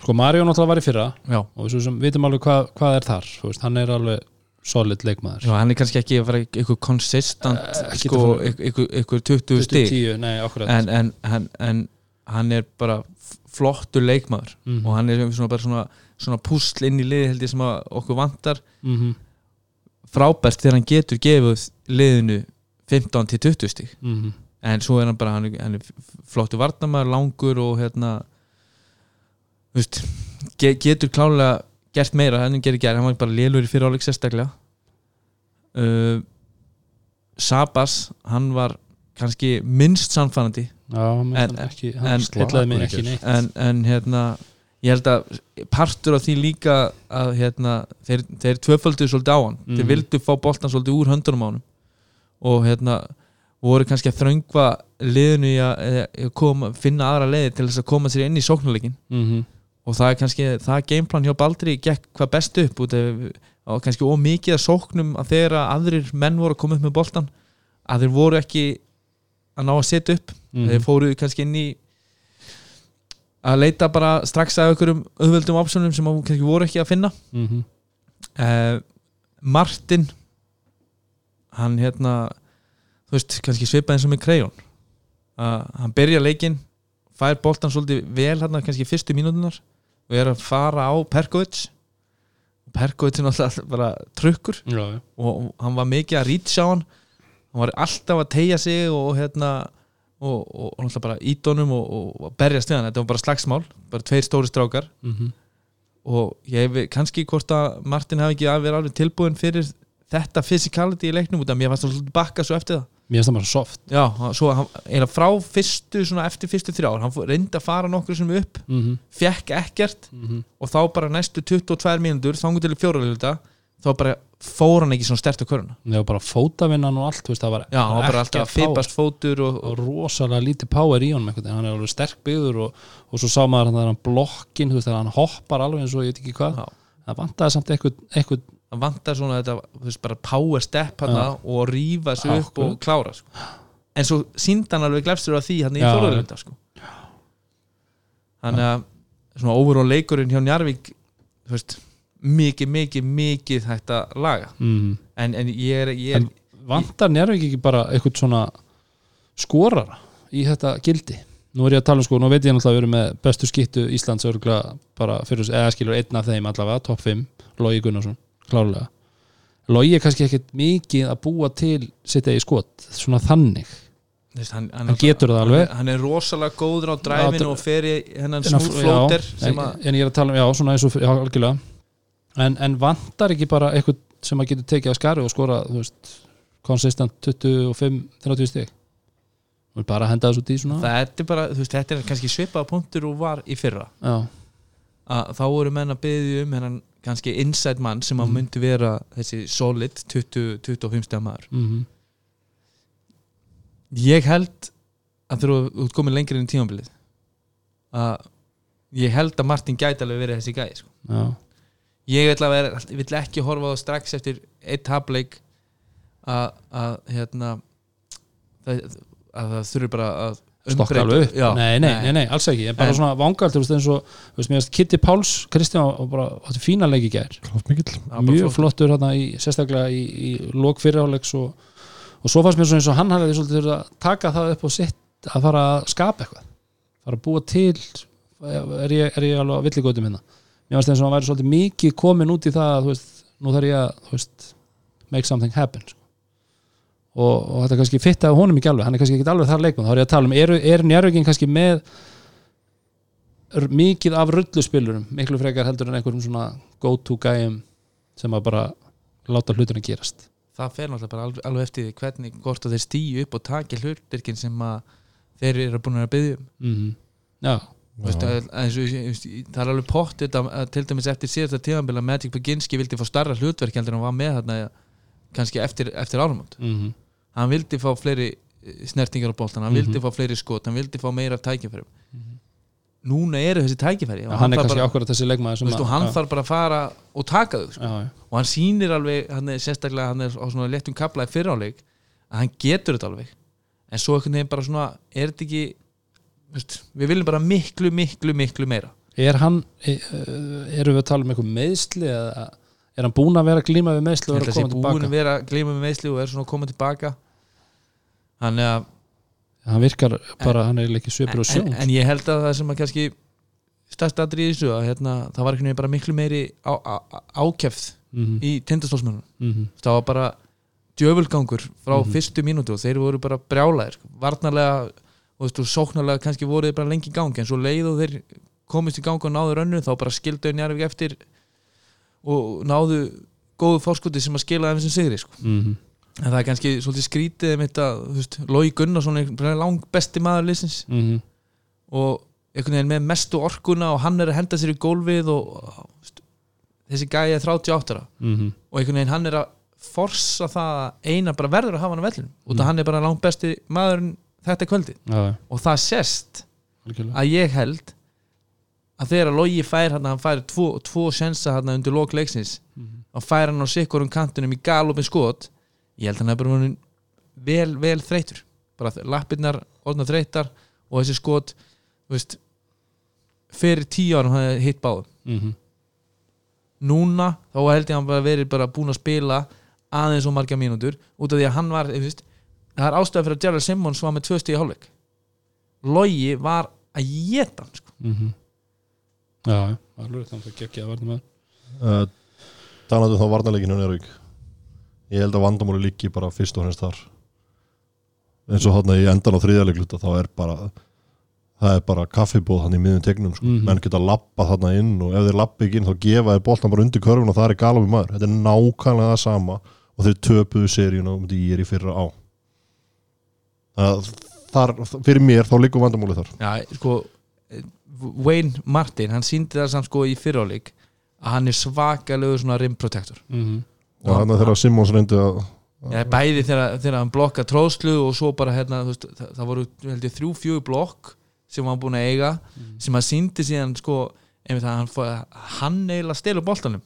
Sko Mario náttúrulega var í fyrra já, og við vitum alveg hvað, hvað er þar veist, hann er alveg solid leikmaður. Já hann er kannski ekki að fara eitthvað konsistant Eh, ekki sko, eitthvað, eitthvað 20 stig. 10, nei, akkurat. En, en, en, en hann er bara flottur leikmaður Mhm. og hann er svona svona, svona púsl inn í liði held ég sem okkur vantar. Mhm, frábært þegar hann getur gefið liðinu 15 til 20 stík mhm, en svo er hann bara, hann er, hann er flottur varnamaður, langur og hérna veist, ge, getur klálega gert meira, hann gerir gert, hann var bara lélur í fyrir áleik sérstaklega. Uh, Sabas hann var kannski minnst sannfænandi Já, En- en, en- en, en hérna ég held að partur af því líka að hérna, þeir, þeir tvöföldu svolítið á hann, þeir Mhm. vildu fá boltan svolítið úr höndunum á hann og hérna voru kannski að þröngva liðinu í að, að koma, finna aðra leiði til þess að koma sér inn í sóknuleikin Mhm, og það er kannski, það gameplan hjá Baldri gekk hvað best upp út og kannski ómikið að sóknum að þegar aðrir menn voru að koma upp með boltan að þeir voru ekki að ná að setja upp Mhm. þeir fóru kannski inn í að leita bara strax að einhverjum auðveldum optionum sem að kannski voru ekki að finna Mhm. uh, Martin hann hérna þú veist, kannski svipað eins og með Krejón uh, hann byrja leikinn fær boltan svolítið vel hérna kannski fyrstu mínútunar og er að fara á Perkovic. Perkovic er náttúrulega bara trukkur já, já. og hann var mikið að rýtsa á hann. Hann var alltaf að tegja sig og hérna og, og, og náttúrulega bara ídónum og, og, og berja stöðan, þetta var bara slagsmál bara tveir stóri strákar. Mhm. og ég hef kannski hvort að Martin hafi ekki að vera alveg tilbúin fyrir þetta physicality í leiknum út af mér. Fannst það svolítið bakka svo eftir það mér finnst það bara soft já, svo hann, frá fyrstu svona eftir fyrstu þrjár, hann reyndi að fara nokkur sem upp, Mhm. fekk ekkert Mhm. og þá bara næstu 22 mínútur þangur til í fjóraðluta þá bara fór hann ekki svona stert á köruna var bara fótavinnan og allt veist, var, já, hann var bara alltaf fipast fótur og, og rosalega lítið power í honum einhvern hann er alveg sterk byggður og, og svo sá maður hann blokkin, veist, hann hoppar alveg eins og ég veit ekki hvað, Já. það vantaði samt eitthvað, hann vantar svona þetta veist, bara power step hann og rífa sig upp Akkurat. og klára sko. en svo síndi hann alveg glefstur af því hann í fjóraðluta sko. þannig að svona overall leikurinn hjá Njarvík þú veist, mikið, mikið, mikið að laga mm. en, en ég er, ég er en vantar Njárvík ekki bara eitthvað svona skorara í þetta gildi nú er ég að tala um sko, nú veit ég náttúrulega að við erum með bestu skittu Íslands örgulega bara fyrir, eða skilur einn af þeim allavega, topp 5 Logi Gunnarsson, klárlega. Logi er kannski ekkert mikið að búa til sitt eigi skot, svona þannig. Þú veist, hann, hann getur það alveg. hann, hann er rosalega góður á dræfinu Já, og fer í hennan En að- smúl flóter já, sem en, en ég er að tala um, já, svona eins og já, algjörlega. En, en vantar ekki bara eitthvað sem að getur tekið að skari og skora þú veist, konsistent 25-30 stig? Og bara henda þessu út í svona þetta er bara, þú veist, þetta er kannski svipaða punktur og var í fyrra. Já, að þá voru menn að byggja um hennan kannski inside mann sem að Mhm. myndi vera þessi solid 20-25 steg maður mm ég held að þú ert komin lengri inn í tímabilið að ég held að Martin gæti alveg verið þessi gæði sko. já, ég vill ekki horfa á það strax eftir eitt hafleik að, hérna að það þurfi bara að stokka alveg upp. Nei, nei, nei, nei, alls ekki, ég er bara En- svona vangalt þú veist, eins og, þú veist, mér veist Kitty Páls Kristján bara, þetta fína leik í gær. Mjög flott. flottur hérna í, sérstaklega í, í lók fyrirháleiks og, og svo fannst mér svona eins og hann hafði svolítið að taka það upp og sitt að fara að skapa eitthvað. Fara að búa til er ég, er ég alveg á villigótum hérna? Mér fannst eins og hann væri svolítið mikið komin út í það að þú veist, nú þarf ég að þú veist, make something happen sko. Og, og þetta kannski fittaði honum ekki alveg hann er kannski ekki alveg þar leikum þá er ég að tala um, er, er njárvíkin kannski með mikið af rulluspilurum miklu frekar heldur en einhverjum svona go to gæjum sem að bara láta hlutina gerast? Það fer náttúrulega bara alveg, alveg eftir því hvernig hvort að þeir stíu upp og taki hlutirkin sem að þeir eru búin að byggja um. Mm já, Þú veist, að, að, veist, það er alveg pott að, að til dæmis eftir síðasta tíðanbíl að Magic Beginski vildi fá starra hlutverk heldur en hann var með þarna kannski eftir, eftir áramót. Mm hann vildi fá fleiri eh, snertingar á boltan, hann Mhm. vildi fá fleiri skot hann vildi fá meira af tækifærum núna eru þessi tækifæri og hann kannski bara, veist, hann þarf bara að fara og taka þau sko. já, og hann sýnir alveg, hann er sérstaklega hann er á svona léttum kapla í fyrráleik að hann getur þetta alveg. En svo einhvern veginn bara svona, er þetta ekki veist, við viljum bara miklu, miklu, miklu meira. Er hann e- e- erum við að tala um eitthvað meðsli eða er hann búinn að vera glíma við meðsli ég og vera að koma búin að tilbaka vera að gleyma með meðsli og er svona að koma tilbaka þannig að hann virkar bara, hann er ekki svipur og en, sjón en ég held að það sem að kannski stærst aðrið í þessu að hérna, það var veginn bara miklu meiri á, á, á, ákjæfð mm í tindastólsmennum -hmm. það var bara djöfulgangur frá Mhm. fyrstu mínútu og þeir voru bara brjálæðir sko. varnarlega og, veist, og sóknarlega kannski voru þeir bara lengi í gangi en svo leið og þeir komist í gang og náðu rönnu þá bara skildu Njarvík eftir og náðu góðu fórskoti sem að skila þeim sem sigri sko. Mm en það er kannski svolítið skrítið um þetta, þú veist, Lói Gunnarsson er bara lang besti maður liðsins. -hmm. og einhvern veginn með mestu orkuna og hann er að henda sér í gólfið og og, veist, þessi gæði er 38 ára. Mm og einhvern veginn hann er að forsa það að eina bara verður að hafa hann á vellinu út Mm. af hann er bara langt besti maðurinn þetta kvöldi já, og það sést algjörlega. að ég held að þegar Logi fær hann hann fær tvo, tvo sensa hann undir lok leiksins Mhm. og fær hann á sikkurum kantunum í galopin skot ég held að hann er bara vonin vel, vel þreytur bara lappirnar orðna þreytar og þessi skot veist, fyrir tíu árum hafði hitt báðum mm núna þá held ég að hann bara verið bara búin að spila aðeins og marga mínútur út af því að hann var veist, það er ástæða fyrir að Gerald Simmons var með tvö stíð í hálfleik Logi var að geta hann sko. -hmm. Já, alveg þannig að geggja að verða með uh, talandi um þá varnarleikinu Njárvík ég held að vandamáli líki bara fyrst og hennst þar. Eins og hann í endan á þriðjarleikluta þá er bara það er bara kaffibóð hann í miðum tegnum sko. Mhm. menn geta lappað þarna inn og ef þeir lappa ekki inn þá gefa þeir boltan bara undir körfun og það er galum í maður, þetta er nákvæmlega það sama og þeir töpuðu seríun og ég er í fyrra á. Það, þar, fyrir mér þá liggur vandamáli þar. Já, sko Wayne Martin, hann síndi það samt sko í fyriráleik að hann er svakalegu svona rim protector mm -hmm. og hann þegar Simmons reyndi að Já, bæði þegar, þegar hann blokka tróðslu og svo bara hérna, veist, það, það voru held ég, þrjú, fjögur blokk sem hann búin að eiga sem hann síndi síðan sko, einmitt að hann, fór- hann eiginlega stelur boltanum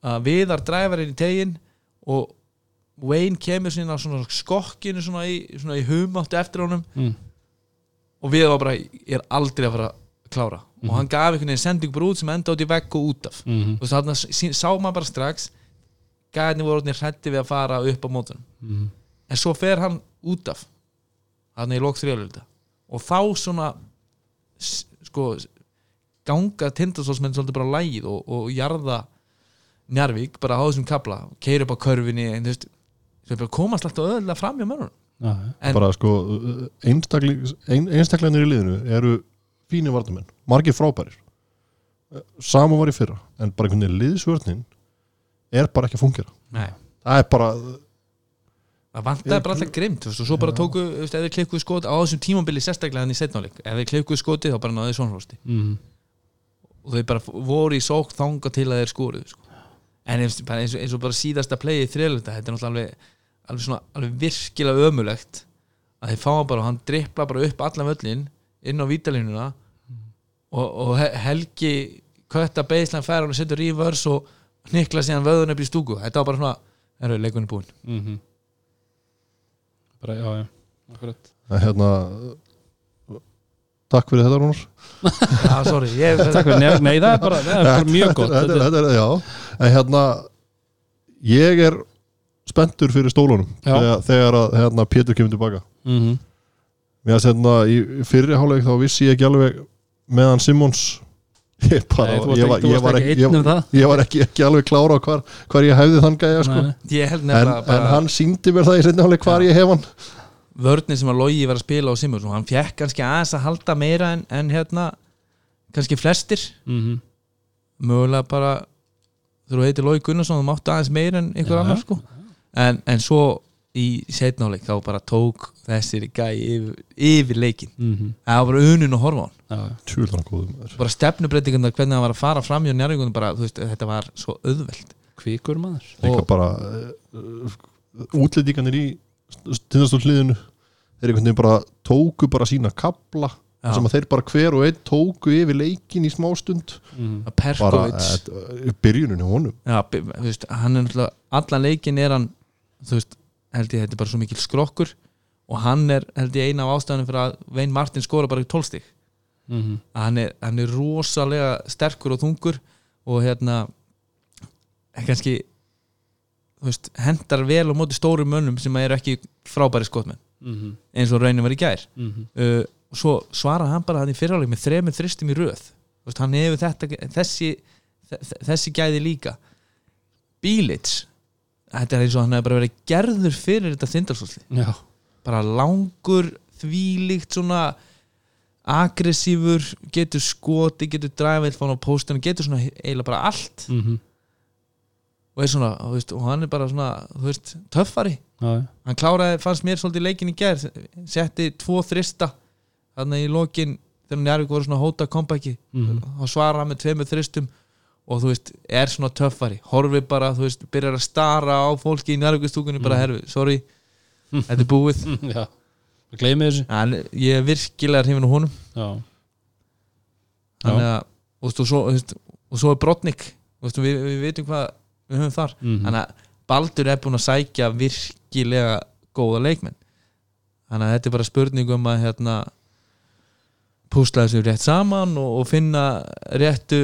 að viðar dræfar inn í tegin og Wayne kemur síðan á svona skokkinu svona í, svona í humáttu eftir honum mm. Og við var bara, ég er aldrei að fara að klára. Mhm. og hann gaf einhvern veginn sending bara út sem enda út í vegg og út af. Mm og þannig að sá maður bara strax gæðinni voru orðinir hrætti við að fara upp á mótunum -hmm. en svo fer hann út af hann er í lók þrjálfölda og þá svona sko ganga tindastóðsmenn svolítið bara lægið og, og jarða Njarvík bara á þessum kabla keir upp á körfinni en þú veist komast alltaf öðvöldlega fram hjá já en bara sko ein, einstaklinir í liðinu eru fínir varnamenn, margir frábærir. Saman var í fyrra en bara einhvern veginn liðsvörnin er bara ekki að fungera nei, það er bara, það vantaði bara alltaf grimt og svo bara tóku, þú veist, ef þeir klikkuðu skot á þessum tímambili sérstaklega hann í setnáleik ef þeir klikkuðu skoti þá bara náðu svonhósti mm. og þau bara voru í sók þanga til að þeir skoruðu sko. en eins, bara eins, og, eins og bara síðasta playið þrjálfölda, þetta er náttúrulega alveg, alveg, svona, alveg virkilega ömulegt að þeir fá bara og hann drippla bara upp allan völlin inn á vítalínuna og, og He- Helgi kötta beislan fær hann og setur reverse og hnikla síðan vöðun upp í stúku. Þetta var bara svona, við leikunni búin Mm bara, já, já, akkurat. Að hérna takk fyrir þetta Rúnar. Já, sorry, ég, Takk fyrir, nei, nei, það er bara, það er bara mjög gott. þetta, þetta, já, en hérna ég er spenntur fyrir stólunum Já. þegar, þegar að hérna, Pétur kemur tilbaka mm -hmm. mér að hérna í fyrri háleik þá vissi ég ekki alveg meðan Simmons ég, bara, Nei, ég, ekki- var, þú ég, var ekki ekki, um ég, það ég var ekki, ekki alveg klára á hvar, hvar ég hefði þann gæja sko. Nei, ég held en, nefnilega en bara hann síndi mér það í setni háleik hvar Já. ég hef hann vörnir sem að Logi var að spila á Simmons og hann fekk kannski aðeins að halda meira en, en hérna kannski flestir mm mögulega bara þú heitir Logi Gunnarsson þú máttu aðeins meira en ykkur Já, annar sko en, en svo í setnáleik þá bara tók þessir gæi yfir, yfir leikin -hmm. það var bara unun að horfa á hann bara stefnubreitingandar hvernig hann var að fara fram hjá njárvíkunum bara, þú veist, þetta var svo auðvelt. Kvikur maður. Og- bara uh, útlendinganir í tindastól hliðinu þeir einhvern veginn bara tóku bara sína kabla sem að þeir bara hver og einn tóku yfir leikin í smástund mm. að bara uh, byrjunin hjá honum. Já, þú veist, hann er náttúrulega allan leikin er hann þú veist, held ég þetta er bara svo mikil skrokkur og hann er held ég eina af ástæðanum fyrir að Vein Martin skora bara í tólstík Mm að hann hann er rosalega sterkur og þungur og hérna kannski veist, hendar vel á móti stórum mönnum sem eru ekki frábæri skotmenn -hmm. eins og raunin var í gær. Mm -hmm. uh, og svo svarar hann bara hann í fyrirháleik með þremur þristum í röð. Veist, hann hefur þetta, þessi þe- þessi gæði líka. Bílits þetta er eins og hann hefur bara verið gerður fyrir þetta þindalsósli já, bara langur þvílíkt svona aggressífur getur skoti, getur dræfið fór á póstinu, getur svona eiginlega bara allt. Mm -hmm. og er svona, veist, og hann er bara svona þú veist, töffari. Já, hann kláraði, fannst mér svolítið leikin í gær setti tvo þrista þannig í lokin þegar Njarvík voru svona hóta kompæki Mhm. og svara hann með tveimur þristum og þú veist, er svona töffari. Horfi bara, þú veist, byrjar að stara á fólki í Njarvíkustúkunni, bara Mhm. herfi, sorry þetta er búið. Já. gleymið þessu. En ég er virkilega hrifin á honum. Já, þannig að, og, og, svo, veist, og svo er Brotnik við, við vitum hvað við höfum þar. Mm þannig að Baldur er búin að sækja virkilega góða leikmenn. Þannig að þetta er bara spurning um að hérna púsla þessu rétt saman og, og finna réttu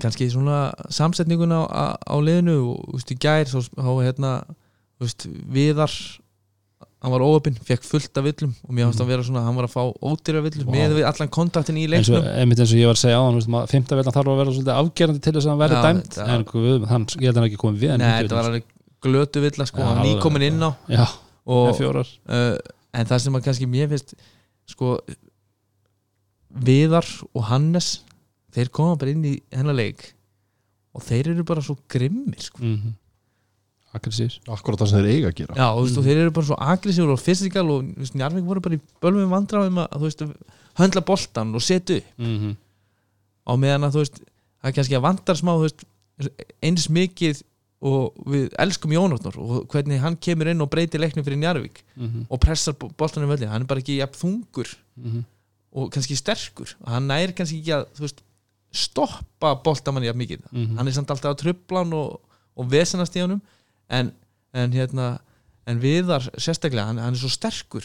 kannski svona samsetninguna á, á liðinu og veist, í gær þá, þá hérna, veist, viðar hann var óöpinn, fekk fullt af villum og mér fannst hann vera svona, hann var að fá ódýra villum Vá. með við allan kontaktin í leiknum. einmitt eins og ég var að segja á hann fymta veldan þarf að vera svolítið afgerandi til þess að hann verði dæmt þetta- en guð, hann, ég held að hann ekki komið við Nei, þetta var alveg glötu villa sko, hann alveg. nýkomin inn á. Já, og, uh, en það sem að kannski mér finnst sko Viðar og Hannes þeir koma bara inn í hennar leik og þeir eru bara svo grimmir sko. mm -hmm. aggressív akkurat það sem þeir eiga að gera já, þú veist, Mhm. og þeir eru bara svo aggressífur og fysikal og Njarvík voru bara í bölvum vandræðum að veist, höndla boltan og setja upp mm -hmm. á meðan að þú veist, það er kannski að vandar smá veist, eins mikið og við elskum Jónatnor og hvernig hann kemur inn og breytir leiknum fyrir Njarvík og pressar boltanum völdin, hann er bara ekki jafn þungur og kannski sterkur hann næri kannski ekki að veist, stoppa boltamann jafn mikið Mhm. hann er samt alltaf að trubla hann og, og vesenast í honum en, en hérna en viðar sérstaklega, hann, hann er svo sterkur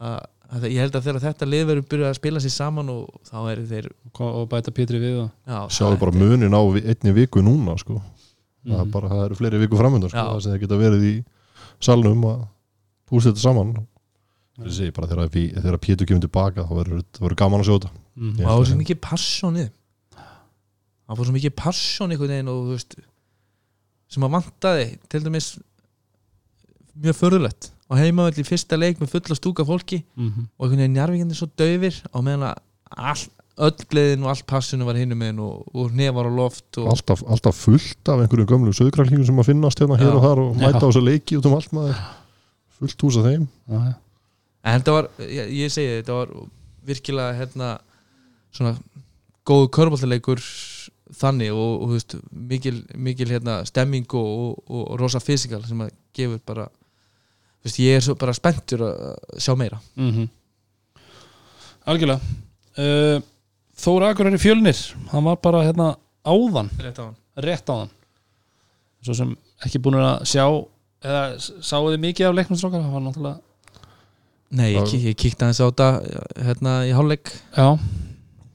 að, að ég held að þegar þetta lið verður byrjað að spila sér saman og þá eru þeir og bæta Pétri við og, já, sjáðu bara munin á einni viku núna sko. það, er Mhm. bara, það eru fleiri viku framöndan sko. Sem þeir geta verið í salnum að þetta saman þegar, Pétur kemur tilbaka þá verður gaman að sjá Já. og það var svo mikið þeim það var svo mikið passion einhvern veginn og þú veist sem að vantaði til dæmis mjög förðulegt á heimavöld í fyrsta leik með fulla stúka fólki Mhm. og einhvern veginn njarvíkandi svo döfir á meðan að all, öll gleðin og allt passinu var hinum meginn og, og nefar á loft og, alltaf, alltaf fullt af einhverjum gömlu söðgrallíkum sem að finnast hérna hér og þar og mæta á þessa leiki út um allt maður fullt hús af þeim Já, já. en þetta var, ég, ég segi þetta var virkilega hérna svona góðu körbáltaleikur þannig og, og veist, mikil, mikil hérna, stemming og, og, og, rosa fysikal sem að gefur bara veist, ég er svo bara spenntur að sjá meira. Mhm. algjörlega. Uh, Þóra Akur er í fjölnir hann var bara hérna áðan. Rétt áðan. Svo sem ekki búin að sjá eða sáu þið mikið af leiknumstrókar það var náttúrulega Nei, ég, ég kíkti aðeins á þetta hérna í hálfleik. Já,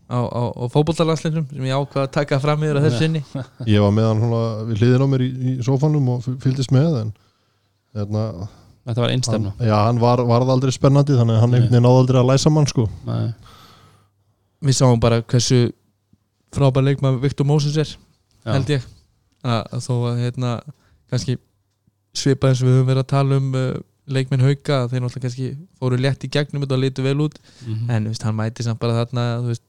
á, á, á fótboltalandsleiknum sem ég ákvað að taka fram yfir að þessu sinni ég var með hann svona við hliðin á mér í, í sofanum og fy- fylgdist með en hérna, þetta var einstefna hann, já, hann var, varð aldrei spennandi þannig að hann einhvern veginn náði aldrei að læsa mann sko. Nei. Við sáum bara hversu frábær leikmaður Viktor Mósens er Já. held ég að, að þó að hérna kannski svipað eins og við höfum verið að tala um uh, leikmenn hauka þeir náttúrulega kannski fóru létt í gegnum þetta og litu vel út Mhm. en þú veist, hann mæti samt bara þarna þú veist,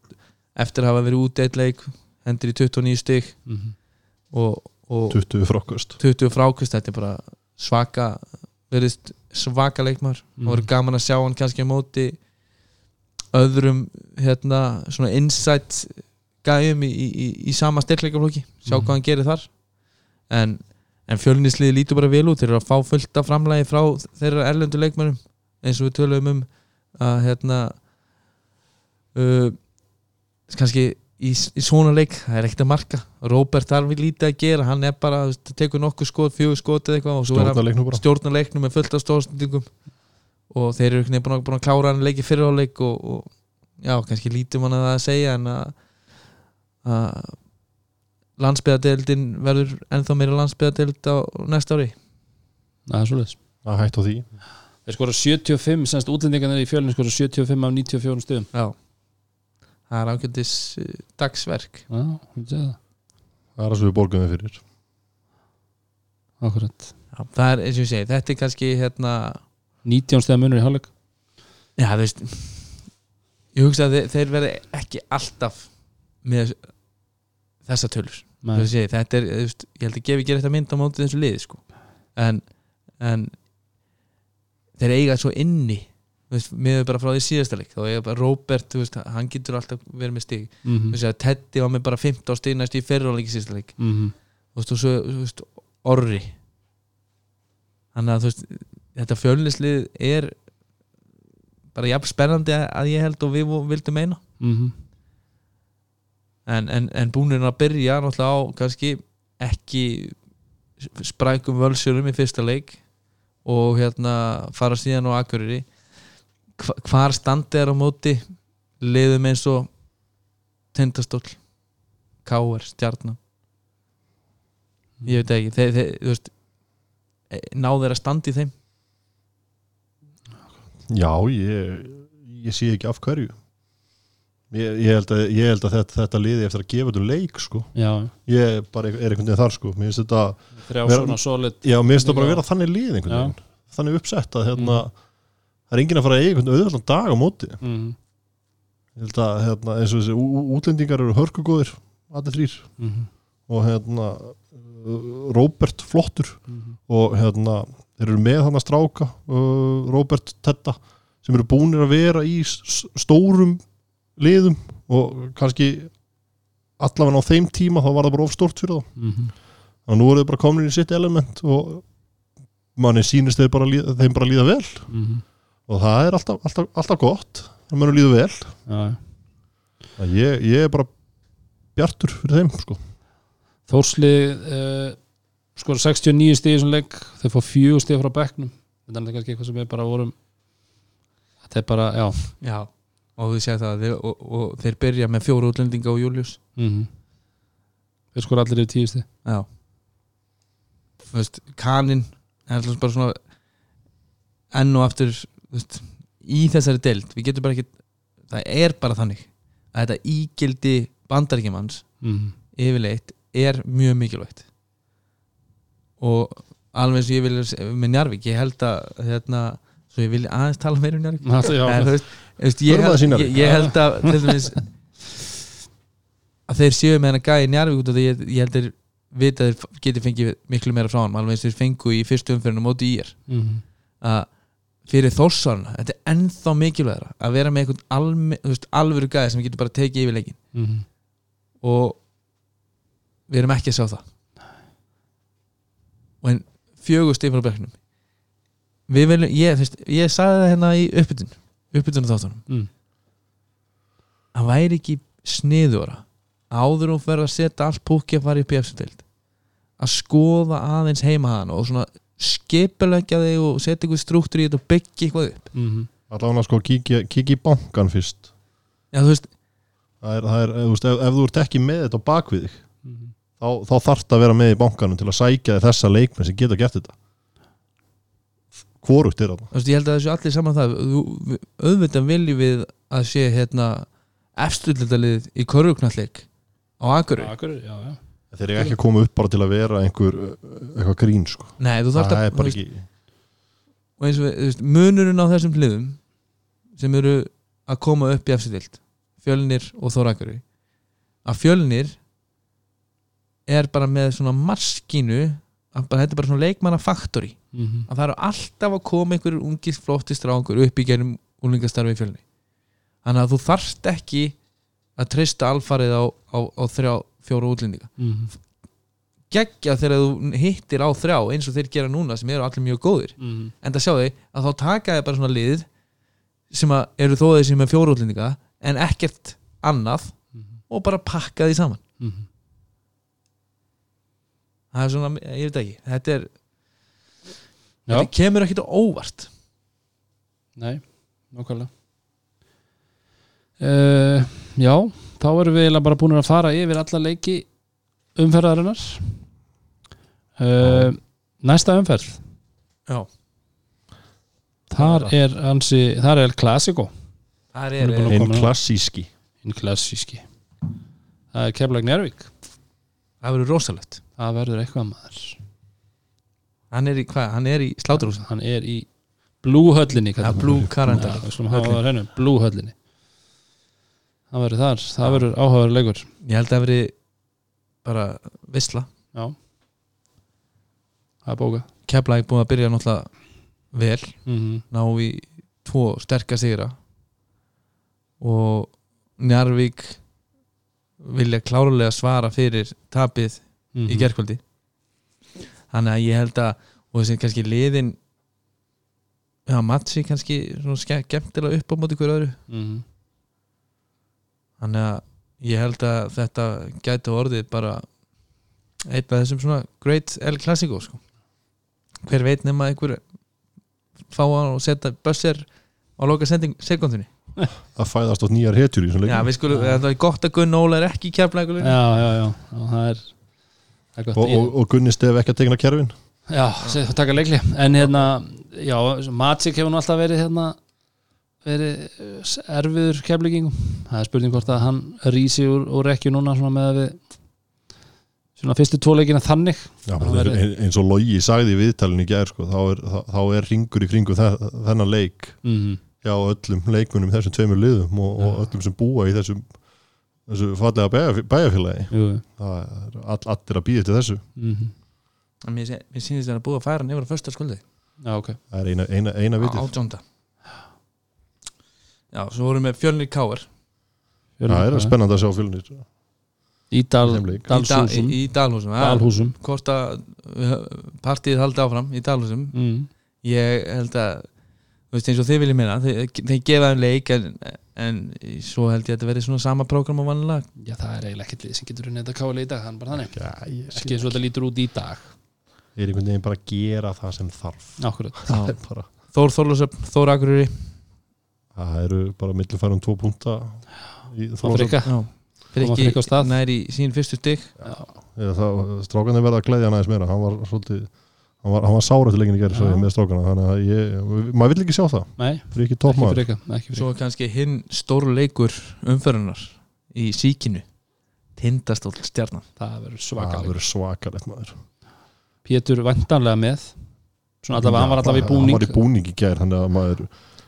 eftir að hafa verið út eitt leik hendur í 29 stygg Mhm. og, og 20 frákvöst 20 frákvist þetta er bara svaka verið svaka leikmaður Mhm. og voru gaman að sjá hann kannski á móti öðrum hérna svona insight gæjum í, í, í, í sama styrkleikaflóki sjá Mhm. hvað hann gerir þar en, en fjölnisliði lítur bara vel út þeir eru að fá fullt af framlægi frá þeirra erlendu leikmönnum eins og við tölum um að hérna uh, kannski í, í svona leik, það er ekkert að marka. Róbert þarf lítið að gera hann er bara, tekur nokkuð skot, fjögur skot eða eitthvað og svo er hann stjórnarleiknum bara. stjórna leiknum með fullt af stóðstendingum og þeir eru einhvern veginn búin að, klára hann leiki fyrir á leik og, og já, kannski lítum hann að það að segja en að, að landsbyðadeildin verður ennþá meira landsbyðadeild á næsta ári. Það er svolítið að hætt á því. Þeir skora 75, semst útlendingarnir í fjölnir skora 75 af 94 stöðum já það er ákveldis uh, dagsverk. Já, það, er það sem við borgum við fyrir. Akkurat. Já, það er eins og ég segi, þetta er kannski hérna, 19 stöða munur í hálfleik. Já þú veist ég hugsa að þeir, þeir verði ekki alltaf með þessa tölur. Segi, þetta er, þú veist, ég held að gefi ekki rétt að mynda á móti þessu liði sko. en, en þeir eiga svo inni miður bara frá því síðasta leik þá eiga bara Robert, veist, hann getur alltaf verið með stig, Mhm. þú veist, Teddy var með bara 15 stig næst í ferraleiki síðasta leik Mhm. þú veist, og svo, veist, Orri þannig að þetta fjölnislið er bara jafn spennandi að ég held og við vildum meina Mhm. en, en, en búinir að byrja náttúrulega á kannski ekki sprækum völsjölum í fyrsta leik og hérna fara síðan á Akureyri hvar standi er á móti liðum eins og tindastól káar, stjarnan. Ég veit ekki þeir, þeir, veist e, ná þeir að standi í þeim? Já, ég, ég sé ekki af hverju. Ég, ég, held, að, ég held að þetta, þetta liði eftir að gefa þetta leik sko. já, ég bara er einhvern veginn þar sko. mér finnst þetta, Vera- já, mér finnst þetta bara að vera þannig lið einhvern veginn, þannig uppsett að hérna, Mm. Það er enginn að fara að eiga einhvern auðvitað dag á móti mm ég held að hérna, eins og þessi útlendingar eru hörkugóðir, allir þrýr -hmm. og hérna Róbert flottur Mhm. og hérna þeir eru með hann að stráka uh, Róbert Tetta sem eru búnir að vera í stórum liðum og kannski allavega á þeim tíma þá var það bara of stórt fyrir þá Mhm. og nú eru þau bara komin í sitt element og manni sýnist þeir bara líða, þeim bara líða vel Mhm. Og það er alltaf, alltaf, alltaf gott. Það mönum líða vel. Já, Að ég, ég er bara bjartur fyrir þeim sko. Þórslið uh, skora 69 stíð í þessum leik. Þau fá fjögur stíð frá bekknum. Þetta er kannski eitthvað sem við bara vorum þetta er bara, já. Já og þú séð það þeir, og, og þeir byrja með fjóru útlendinga og Július mm þeir skora allir yfir tíu stíð já. Þú veist, kaninn er alltaf bara svona enn og aftur veist, í þessari deild við getum bara ekki það er bara þannig að þetta ígildi bandaríkjumanns mm yfirleitt er mjög mikilvægt. Og alveg eins og ég vil með Njarvík, ég held að hérna, svo ég vil aðeins tala meira um Njarvík já, en, veist, veist, ég, ég, ég held að til dæmis að þeir séu með hennar gæði Njarvík út af því ég, ég held að þeir geti fengið miklu meira frá hann alveg eins og þeir fengu í fyrstu umferðinu móti í er mm að fyrir þórsarna þetta er ennþá mikilvægara að vera með einhvern alvöru gæði sem getur bara tekið yfir leikin -hmm. og við erum ekki að sjá það. Og en fjögur stífur á bekknum. Við viljum, ég, fyrst, ég sagði það hérna í uppbytun uppbytun þáttunum. Mm. að væri ekki sniðura áður og verða að setja allt púki að fara upp í efstild að skoða aðeins heima hann og svona skipulegja þig og setja eitthvað strúktur í þetta og byggja eitthvað upp. Mm allavega sko kíkja, kíkja í bankan fyrst. Já þú veist, það er, það er, þú veist, ef, ef þú ert ekki með þetta á bakvið þig -hmm. þá, þá þarf það að vera með í bankanum til að sækja þessa leikmenn sem geta gert þetta. Hvorugt er þetta þú veist, ég held að þessu allir saman það. Auðvitað viljum við að sé hérna eftirlildalið í korruknallik á Akureyri. Akureyri, já, já þeir eru ekki að koma upp bara til að vera einhver uh, eitthvað grín sko. Nei, þú þarft það að er veist, ekki og eins og við, þú veist, munurinn á þessum hliðum sem eru að koma upp í eftirlild fjölnir og þórakari að fjölnir er bara með svona maskínu að bara, þetta er bara svona leikmannafaktori mm -hmm. að það eru alltaf að koma einhverjur ungir flotti strákur upp í gerum úlingastarfi í fjölni. Þannig að þú þarft ekki að treysta alfarið á, á, á þrjá, fjóra útlendinga. Mm -hmm. geggja þegar þú hittir á þrjá eins og þeir gera núna sem eru allir mjög góðir. En það sjá þau að þá taka þið bara svona lið sem eru þó þessi með fjóra útlendinga en ekkert annað og bara pakka því saman. Það er svona, ég veit ekki þetta er, Já, þetta kemur ekkert á óvart. Nei, nákvæmlega. Uh, Já, þá erum við eiginlega bara búin að fara yfir alla leiki umferðarinnar. Uh, Næsta umferð. Já, Þar er ansi, þar er er að einn klassíski. Það er Keflag Njárvík það verður rosalegt. Það verður eitthvað maður. Hann er í, hvað, hann er í sláturhúsin Hann er í Blue höllinni ja, Blue Carandal Já, við skulum hafa það verður þar, það verður áhugaður leikur. Ég held að það veri bara visla Já. Það er bóka Keflæk búin að byrja náttúrulega vel. Mm -hmm. ná í tvo sterka sigra. Og Njarvík vilja klárlega svara fyrir tapið Mhm. í gerkvöldi þannig að ég held að og þessi kannski liðin já, matchi kannski skemmtilega upp á móti hver öðru. Mm -hmm. Þannig að ég held að þetta gæti orðið bara einn af þessum svona great El Clasico sko. hver veit nema einhver fá hann og setja bössir á loka sending sekundinni að fæðast á nýjar hetjur í svona Já, leikum við skulum, það er gott að Gunn Óla er ekki kjærflækuleg já, já, já, já það er það er gott. Og, og, og Gunni Stef ekki að tegna kerfin? Já, sem taka leikli En hérna, já, Matsik hefur nú alltaf verið hérna verið eh, erfiður keflingum það er spurning hvort að hann rísi úr, úr ekki núna svona með að við svona fyrstu tvoleikina þannig. Já, Það bara verður- þeir- eins og Logi sagði í viðtalinu í gær sko, þá, er, þá, þá er ringur í kringu þennan leik mm -hmm. hjá öllum leikmunum í þessum tveimur liðum og, og öllum sem búa í þessum þessu fallega bæjarf- bæjarfélagi. Það er all, allir að býða til þessu. Mm Mér, sé- mér sýnist það að búið að færa hann yfir að första skuldi Já, ok. Það er eina, eina, eina vitið. Átjónda Já, svo vorum við fjölnir káir það er spennandi að sjá fjölnir Í dal, leik. í, í, Dalshúsum Dalhúsum ja, Dalhúsum. Hvort að uh, partíð haldi áfram í Dalhúsum. Mm. Ég held að þú veist eins og þið viljið minna þeir, þeir gefa þeim leik en, en svo held ég að þetta verði svona sama prógram á vanlega Já, það er eiginlega ekkert lið sem getur unnið þetta káli í dag þannig bara þannig. Sé- Ekki eins og þetta lítur út í dag. Er einhvern veginn bara að gera það sem þarf. Akkurat Þór Þorlásöfn, Þór Akureyri það eru bara millifærum tvo punta Þorlákshöfn. frikka stað. nær í sín fyrstu stygg Eða það, strákanir verða að hann aðeins meira. Hann var svolítið hann var, hann var sára til leikin í gerð með strákana. Þannig að ég, maður vill ekki sjá það. Ekki frikka Svo er kannski hinn stóru leikur umferðunar í síkinu. Tindastóll stjarnan. Það verður það svakalegt maður. Pétur vantanlega með. Svona allavega, hann var allavega í hann búning var í búning. í gerð þannig að maður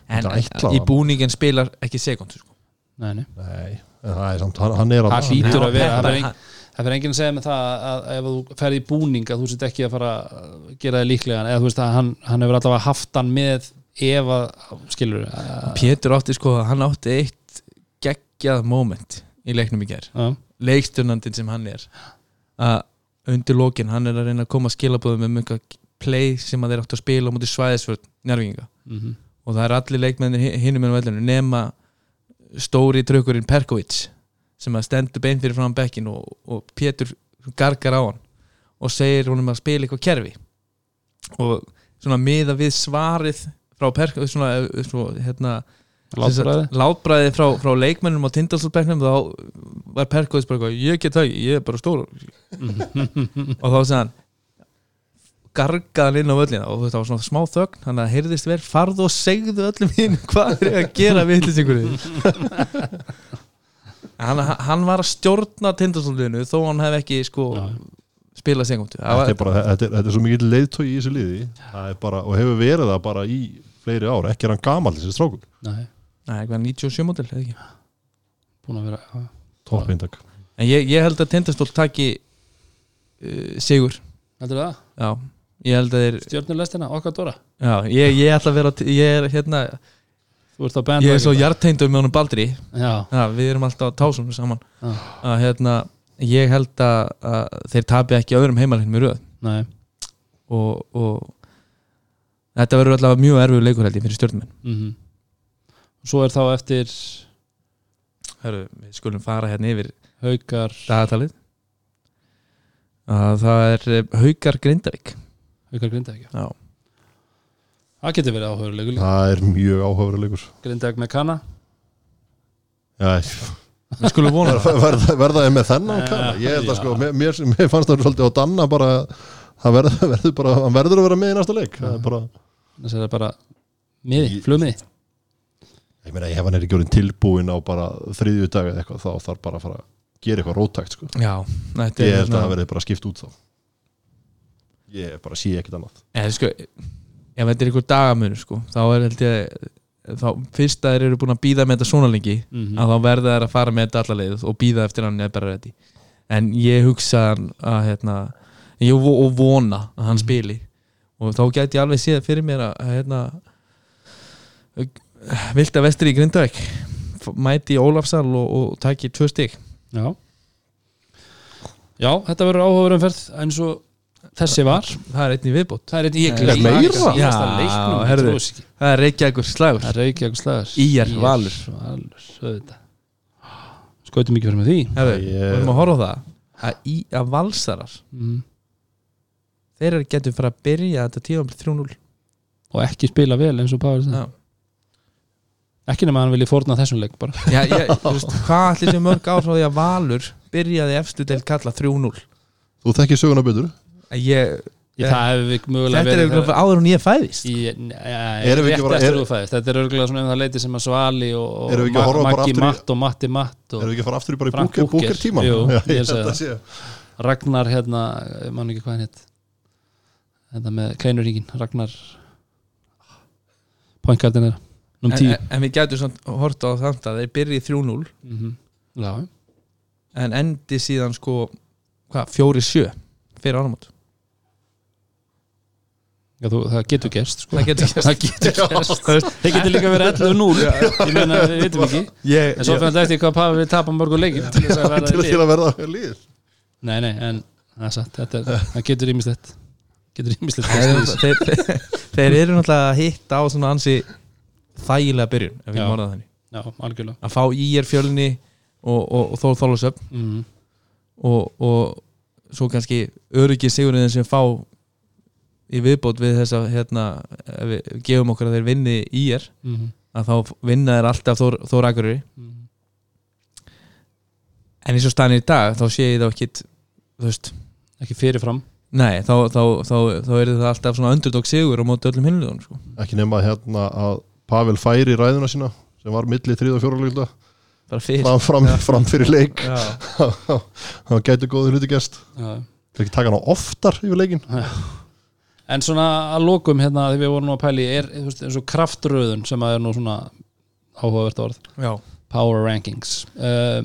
En ætlaði í búningin spilar ekki sekund sko. Nei, nei. Nei, en það er samt, hann, hann er Það hlýtur að vera, það er engin- það fyrir enginn að segja með það að ef þú ferði í búning að þú sett ekki að fara að gera það líklega eða þú veist að hann, hann hefur allavega haft hann með ef að, skilur Pétur átti sko, hann átti eitt geggjað moment í leiknum í gær. Að, leiksturnandin sem hann er. Að undir lokin hann er að reyna að koma að skilabóðum um eitthvað play sem að þeir áttu að spila á múti svæðisvörð njárvinga mm og það er allir leikmennir hinum með vellinu nema stóri trökkurinn Perkovic sem að stendur bein fyrir fram bekkin og, og Pétur gargar á hann og segir honum að spila eitthvað kerfi. Og svona miða við svarið frá Perkovic svona, eh, svona hérna látbræði frá, frá leikmennum á Tindastóllbeknum þá var Perkovic bara ég get það, ég er bara stór. Og þá segði hann inn á völlina og þetta var svona smá þögn hann að heyrðist verð, farð og segðu öllum hinn hvað er að gera viðlýsingur hann, hann var að stjórna Tindastóllinu þó hann hef ekki sko Já. spilað segundu þetta er, bara, þetta, er, þetta er svo mikið leiðtói í þessu liði. Það er bara, og hefur verið það bara í fleiri ár, ekki er hann gamall þessi strákur. Nei, Nei, eitthvað 97 mótil, ekki? Búin að vera toppindak En ég, ég held að Tindastóll taki uh, sigur. Heldur það? Já, þeir Stjörnulestina, okkar Dóra. Já, ég, ég ætla að vera Ég er hérna Ég er svo hjarteindur með honum Baldri. Já, við erum alltaf tásum saman. Að hérna Ég held að, að þeir tapi ekki öðrum heimalinn með röð. Nei. Og, og þetta verður allavega mjög erfið leikur held ég fyrir stjórnumenn mm Svo er þá eftir Heru, Við skulum fara hérna yfir Haukar. dagatalið. Að það er eh, Haukar Grindavík Haukar Grindavík já. Það getur verið áhörulegu líka. Það er mjög áhugaveruleikur Grindavík með kanna Já, við skulum vona það. Verða, verða ég með þennan kanna ég held að Já. sko, mér, mér, mér fannst það svolítið á Danna bara, það verður, verður bara hann verður að vera með í næsta leik. Það er bara, Þess að það er bara miði, Í- flugmiði ég meina ef hann er ekki orðin tilbúin á bara þriðju dag eða eitthvað, þá þarf bara að fara að gera eitthvað rótækt sko. Já, þetta ég er held að það verður bara skipt út þá ég bara sé ekkert annað. Eða, sko, ef þetta er einhver dagamunur sko, þá er held ég þá, fyrst að þeir eru búin að býða með þetta svona lengi mm að þá verða þeir að fara með þetta alla leið og býða eftir hann eða bara rétti en ég hugsa að hérna, ég vona að hann spili. Og þá gæti ég alveg séð fyrir mér að hérna vilt að vestri í Grindavík mæti Ólafsal og, og taki tvö stig. Já. Já, þetta verður áhugaverumferð eins og þessi var? Það er einn í viðbót. Það er eitthvað ég ekki. það er Reykjavíkur slagur. Það er Reykjavík slagur. ÍR, Valur. Skautum ekki fyrir með því. Við erum að horfa á það að, í, að valsarar mm. þeir eru getur fara að byrja þetta tíma 3-0 og ekki spila vel eins og Já. ekki nema að hann vilji fórna þessum leik bara. Já, ég, þú veist, hvað allir sem mörg ár frá því að Valur byrjaði efstu deild kalla 3-0 Þú þekkir söguna betur ég, Ég, það hefur við mögulega Þetta er verið eitthvað áður en ég fæðist. Í, Erum er við ekki bara- eftir er- þú fæðist. Þetta er örgulega svona um það leiti sem að Svali og, og Erum við ekki að horfa bara Maggi aftur í- Matt og Matti Matt og Erum við ekki að fara aftur í bara í Frank búker, Booker. búker tíman? Jú, Já, ég segi það. sé. Ragnar hérna, ég man ekki hvað hann hitt þetta með kleinuríkin Ragnar pointgardin er um en, en, við gætum svona hort á þannig að þeir byrji 3-0 Mhm. Já, en endi síðan sko hvað, 4-7 fyrir áramót Já, þú, það getur gerst sko. það getur það getur gerst. Þeir getur líka verið 11-0 ég meina við veitum ekki. Ég, en svo fyrir þetta eftir hvað Pavel við tapum mörgur leikin til þess að verða Til að verða líð nei, nei, en það er satt. Þetta er, það getur ímislegt getur ímislegt þeir, þeir, þeir, þeir eru náttúrulega að hitta á svona ansi þægilega byrjun ef við Já. morða þannig. Já, algjörlega. Að fá í er fjölni og, og, og Þór Þólasöp mm. og, og svo kannski öryggi sigurinn sem fá í viðbót við þess að hérna, ef við gefum okkur að þeir vinni í er Mm. að þá vinna þeir alltaf Þór, Þór Akureyri. Mm. en eins og stannir í dag þá sé ég þá ekki veist, ekki fyrirfram. nei, þá, þá, þá, þá er það alltaf svona underdog sigur á móti öllum hinluðum sko. Ekki nema hérna að Pavel færi ræðuna sína sem var milli bara fyrst fram, fram, fram fyrir leik. Það gæti góði hluti gæst. Það ekki taka hana oftar yfir leikin en svona að lokum hérna þegar við vorum nú að pæli er veist, eins og kraftröðun sem að er nú svona áhugavert orð. Já. power rankings. Uh,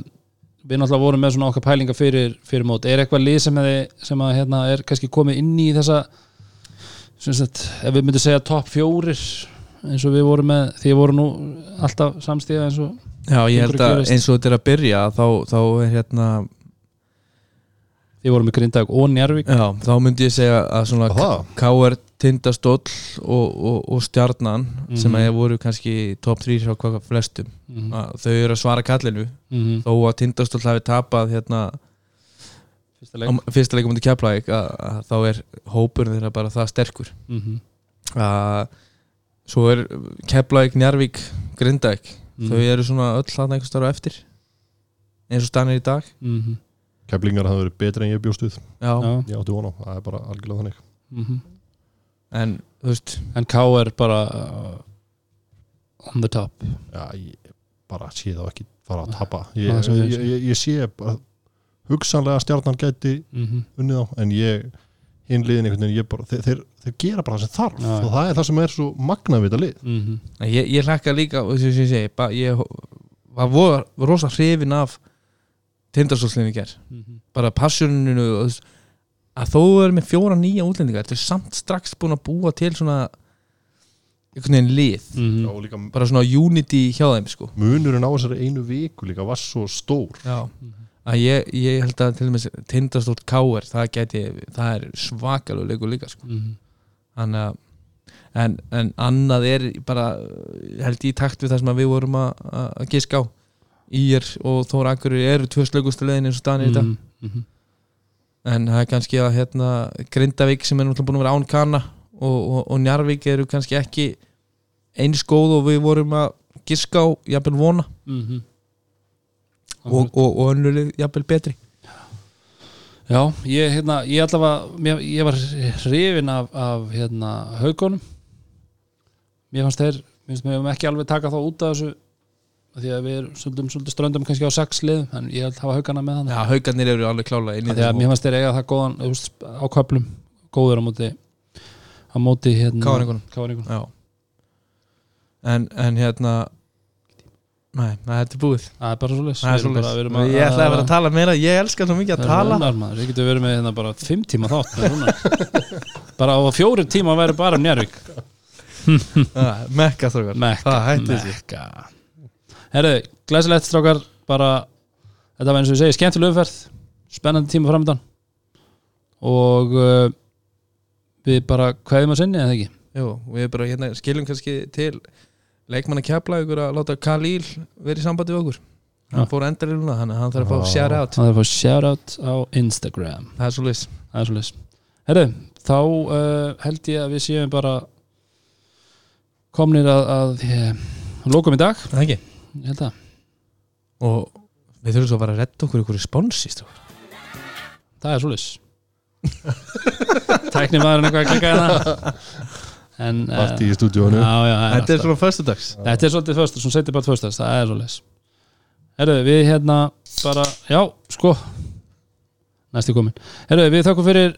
við náttúrulega vorum með svona okkar pælinga fyrir, fyrir mót. Er eitthvað lið sem, að, sem að, hérna, er kannski komið inn í þessa sagt, ef við myndum segja topp fjórir eins og við vorum með því voru nú alltaf samstíða eins og Já, ég held að eins og þetta er að byrja þá, þá er hérna því vorum með Grindag og Njarvík já, þá myndi ég segja að svona? K.R. Tindastóll og, og, og Stjarnan Mhm. sem að voru kannski top 3 frá hvað flestum mm að þau eru að svara kallinu -hmm. þó að Tindastóll hafi tapað hérna fyrsta leikum undir Keflavík að, að þá er hópur þeirra bara það sterkur mm -hmm. að svo er Keflavík, Njarvík, Grindavík Mhm. þau eru svona öll þarna einhvers starf eftir eins og stannir í dag mm -hmm. Keflingar hafði verið betri en ég bjóst við já, Já. Ég átti vona, á, það er bara algjörlega þannig Mm en þú veist en K er bara uh, on the top Já, ég bara sé þá ekki fara að tapa Ég, Það er svo ég, ég sé. ég, ég sé bara hugsanlega að stjarnan gæti mm -hmm. unnið á en ég hinliðin einhvern veginn, ég bara, þeir, þeir, þeir gera bara það sem þarf Já, já. og það er það sem er svo magnað við þetta lið Mm -hmm. ég, ég hlakka líka og þess að ég segi ba, ég var voða- rosa hrifin af tindastólslinni ger bara passioninu og, þú veist, að þó er með fjóra nýja útlendingar þetta er samt strax búin að búa til svona einhvern veginn lið. Mm og líka bara svona unity hjá þeim sko. Munurinn á þessari einu viku líka var svo stór. Já. að ég, ég held að til dæmis tindastóll káir, það geti það er svakalug leikur líka sko. -hmm. þannig að en, en annað er bara held ég í takt við það sem að við vorum að, að að giska á Ír og Þór Akureyri eru tvö slögustu leiðin eins og er í dag mm -hmm. en það er kannski að hérna, Grindavík sem er náttúrulega búin að vera án kana og, og, og Njarvík eru kannski ekki eins góð og við vorum að giska á jafnvel vona Mm -hmm. og, og, og önnulið jafnvel betri Já, ég, hérna, ég allavega mér, ég var hrifin af, af hérna, haugunum mér fannst þeir mér finnst höfum ekki alveg taka þá út af þessu því að við erum svolítið, ströndum kannski á sex liðum en ég held að hafa haugana með hann Já, haugarnir eru alveg klála inn í því að mér fannst þeir eiga það góðan veist, á köplum, góður á móti á móti hérna Káringunum. En, en hérna Nei, þetta er búið. Það er bara er svolítið Ég ætlaði að vera að tala meira Ég elska svo mikið að tala. Við getum verið með hérna bara fimm tíma þátt bara á fjórum tíma væri bara um Njárvík Mekka strókar Mekka, Herðu, glæsilegt strákar. Bara, þetta var eins og ég segi skemmtileg umferð, spennandi tíma framöndan og uh, við bara kveðum að sinni eða ekki? Jú, við bara hérna skiljum kannski til leikmann að kepla ykkur að láta Khalil vera í sambandi við okkur. Hann fór endariluna, að hann þarf að fá shout out það er að fá shout out á Instagram. Það er svo lis leys Herðu, þá uh, held ég að við séum bara komnir að, að ég, lókum í dag. Það ekki ég held að, Og við þurfum svo að fara að redda okkur ykkur strákar. það er svoleiðis. Tækni maðurinn eitthvað að klikka hérna. En eh, Partí í er Þetta er svona föstudags. Þetta er svolítið föst, svona setið bara föstas, það er svolítið Herðu, við hérna bara, já, sko. Næstu komin. Herðu, við þakkum fyrir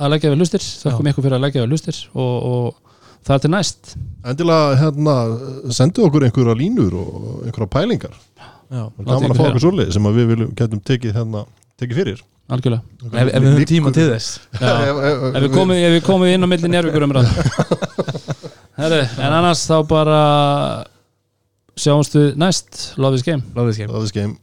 að leggja við hlustir þakkum ykkur fyrir að leggja við hlustir og, og það er til næst. Endilega hérna, sendu okkur einhverja línur og einhverja pælingar. Já. gaman að fá okkur svolítið sem að við viljum, getum tekið hérna tekið fyrir. Algjörlega. Ef, ef við höfum tíma til þess. Já. ef við komum, ef við komum inn á milli njárvíkur um Herðu, en annars þá bara sjáumst við næst. Love is game. Það er skeim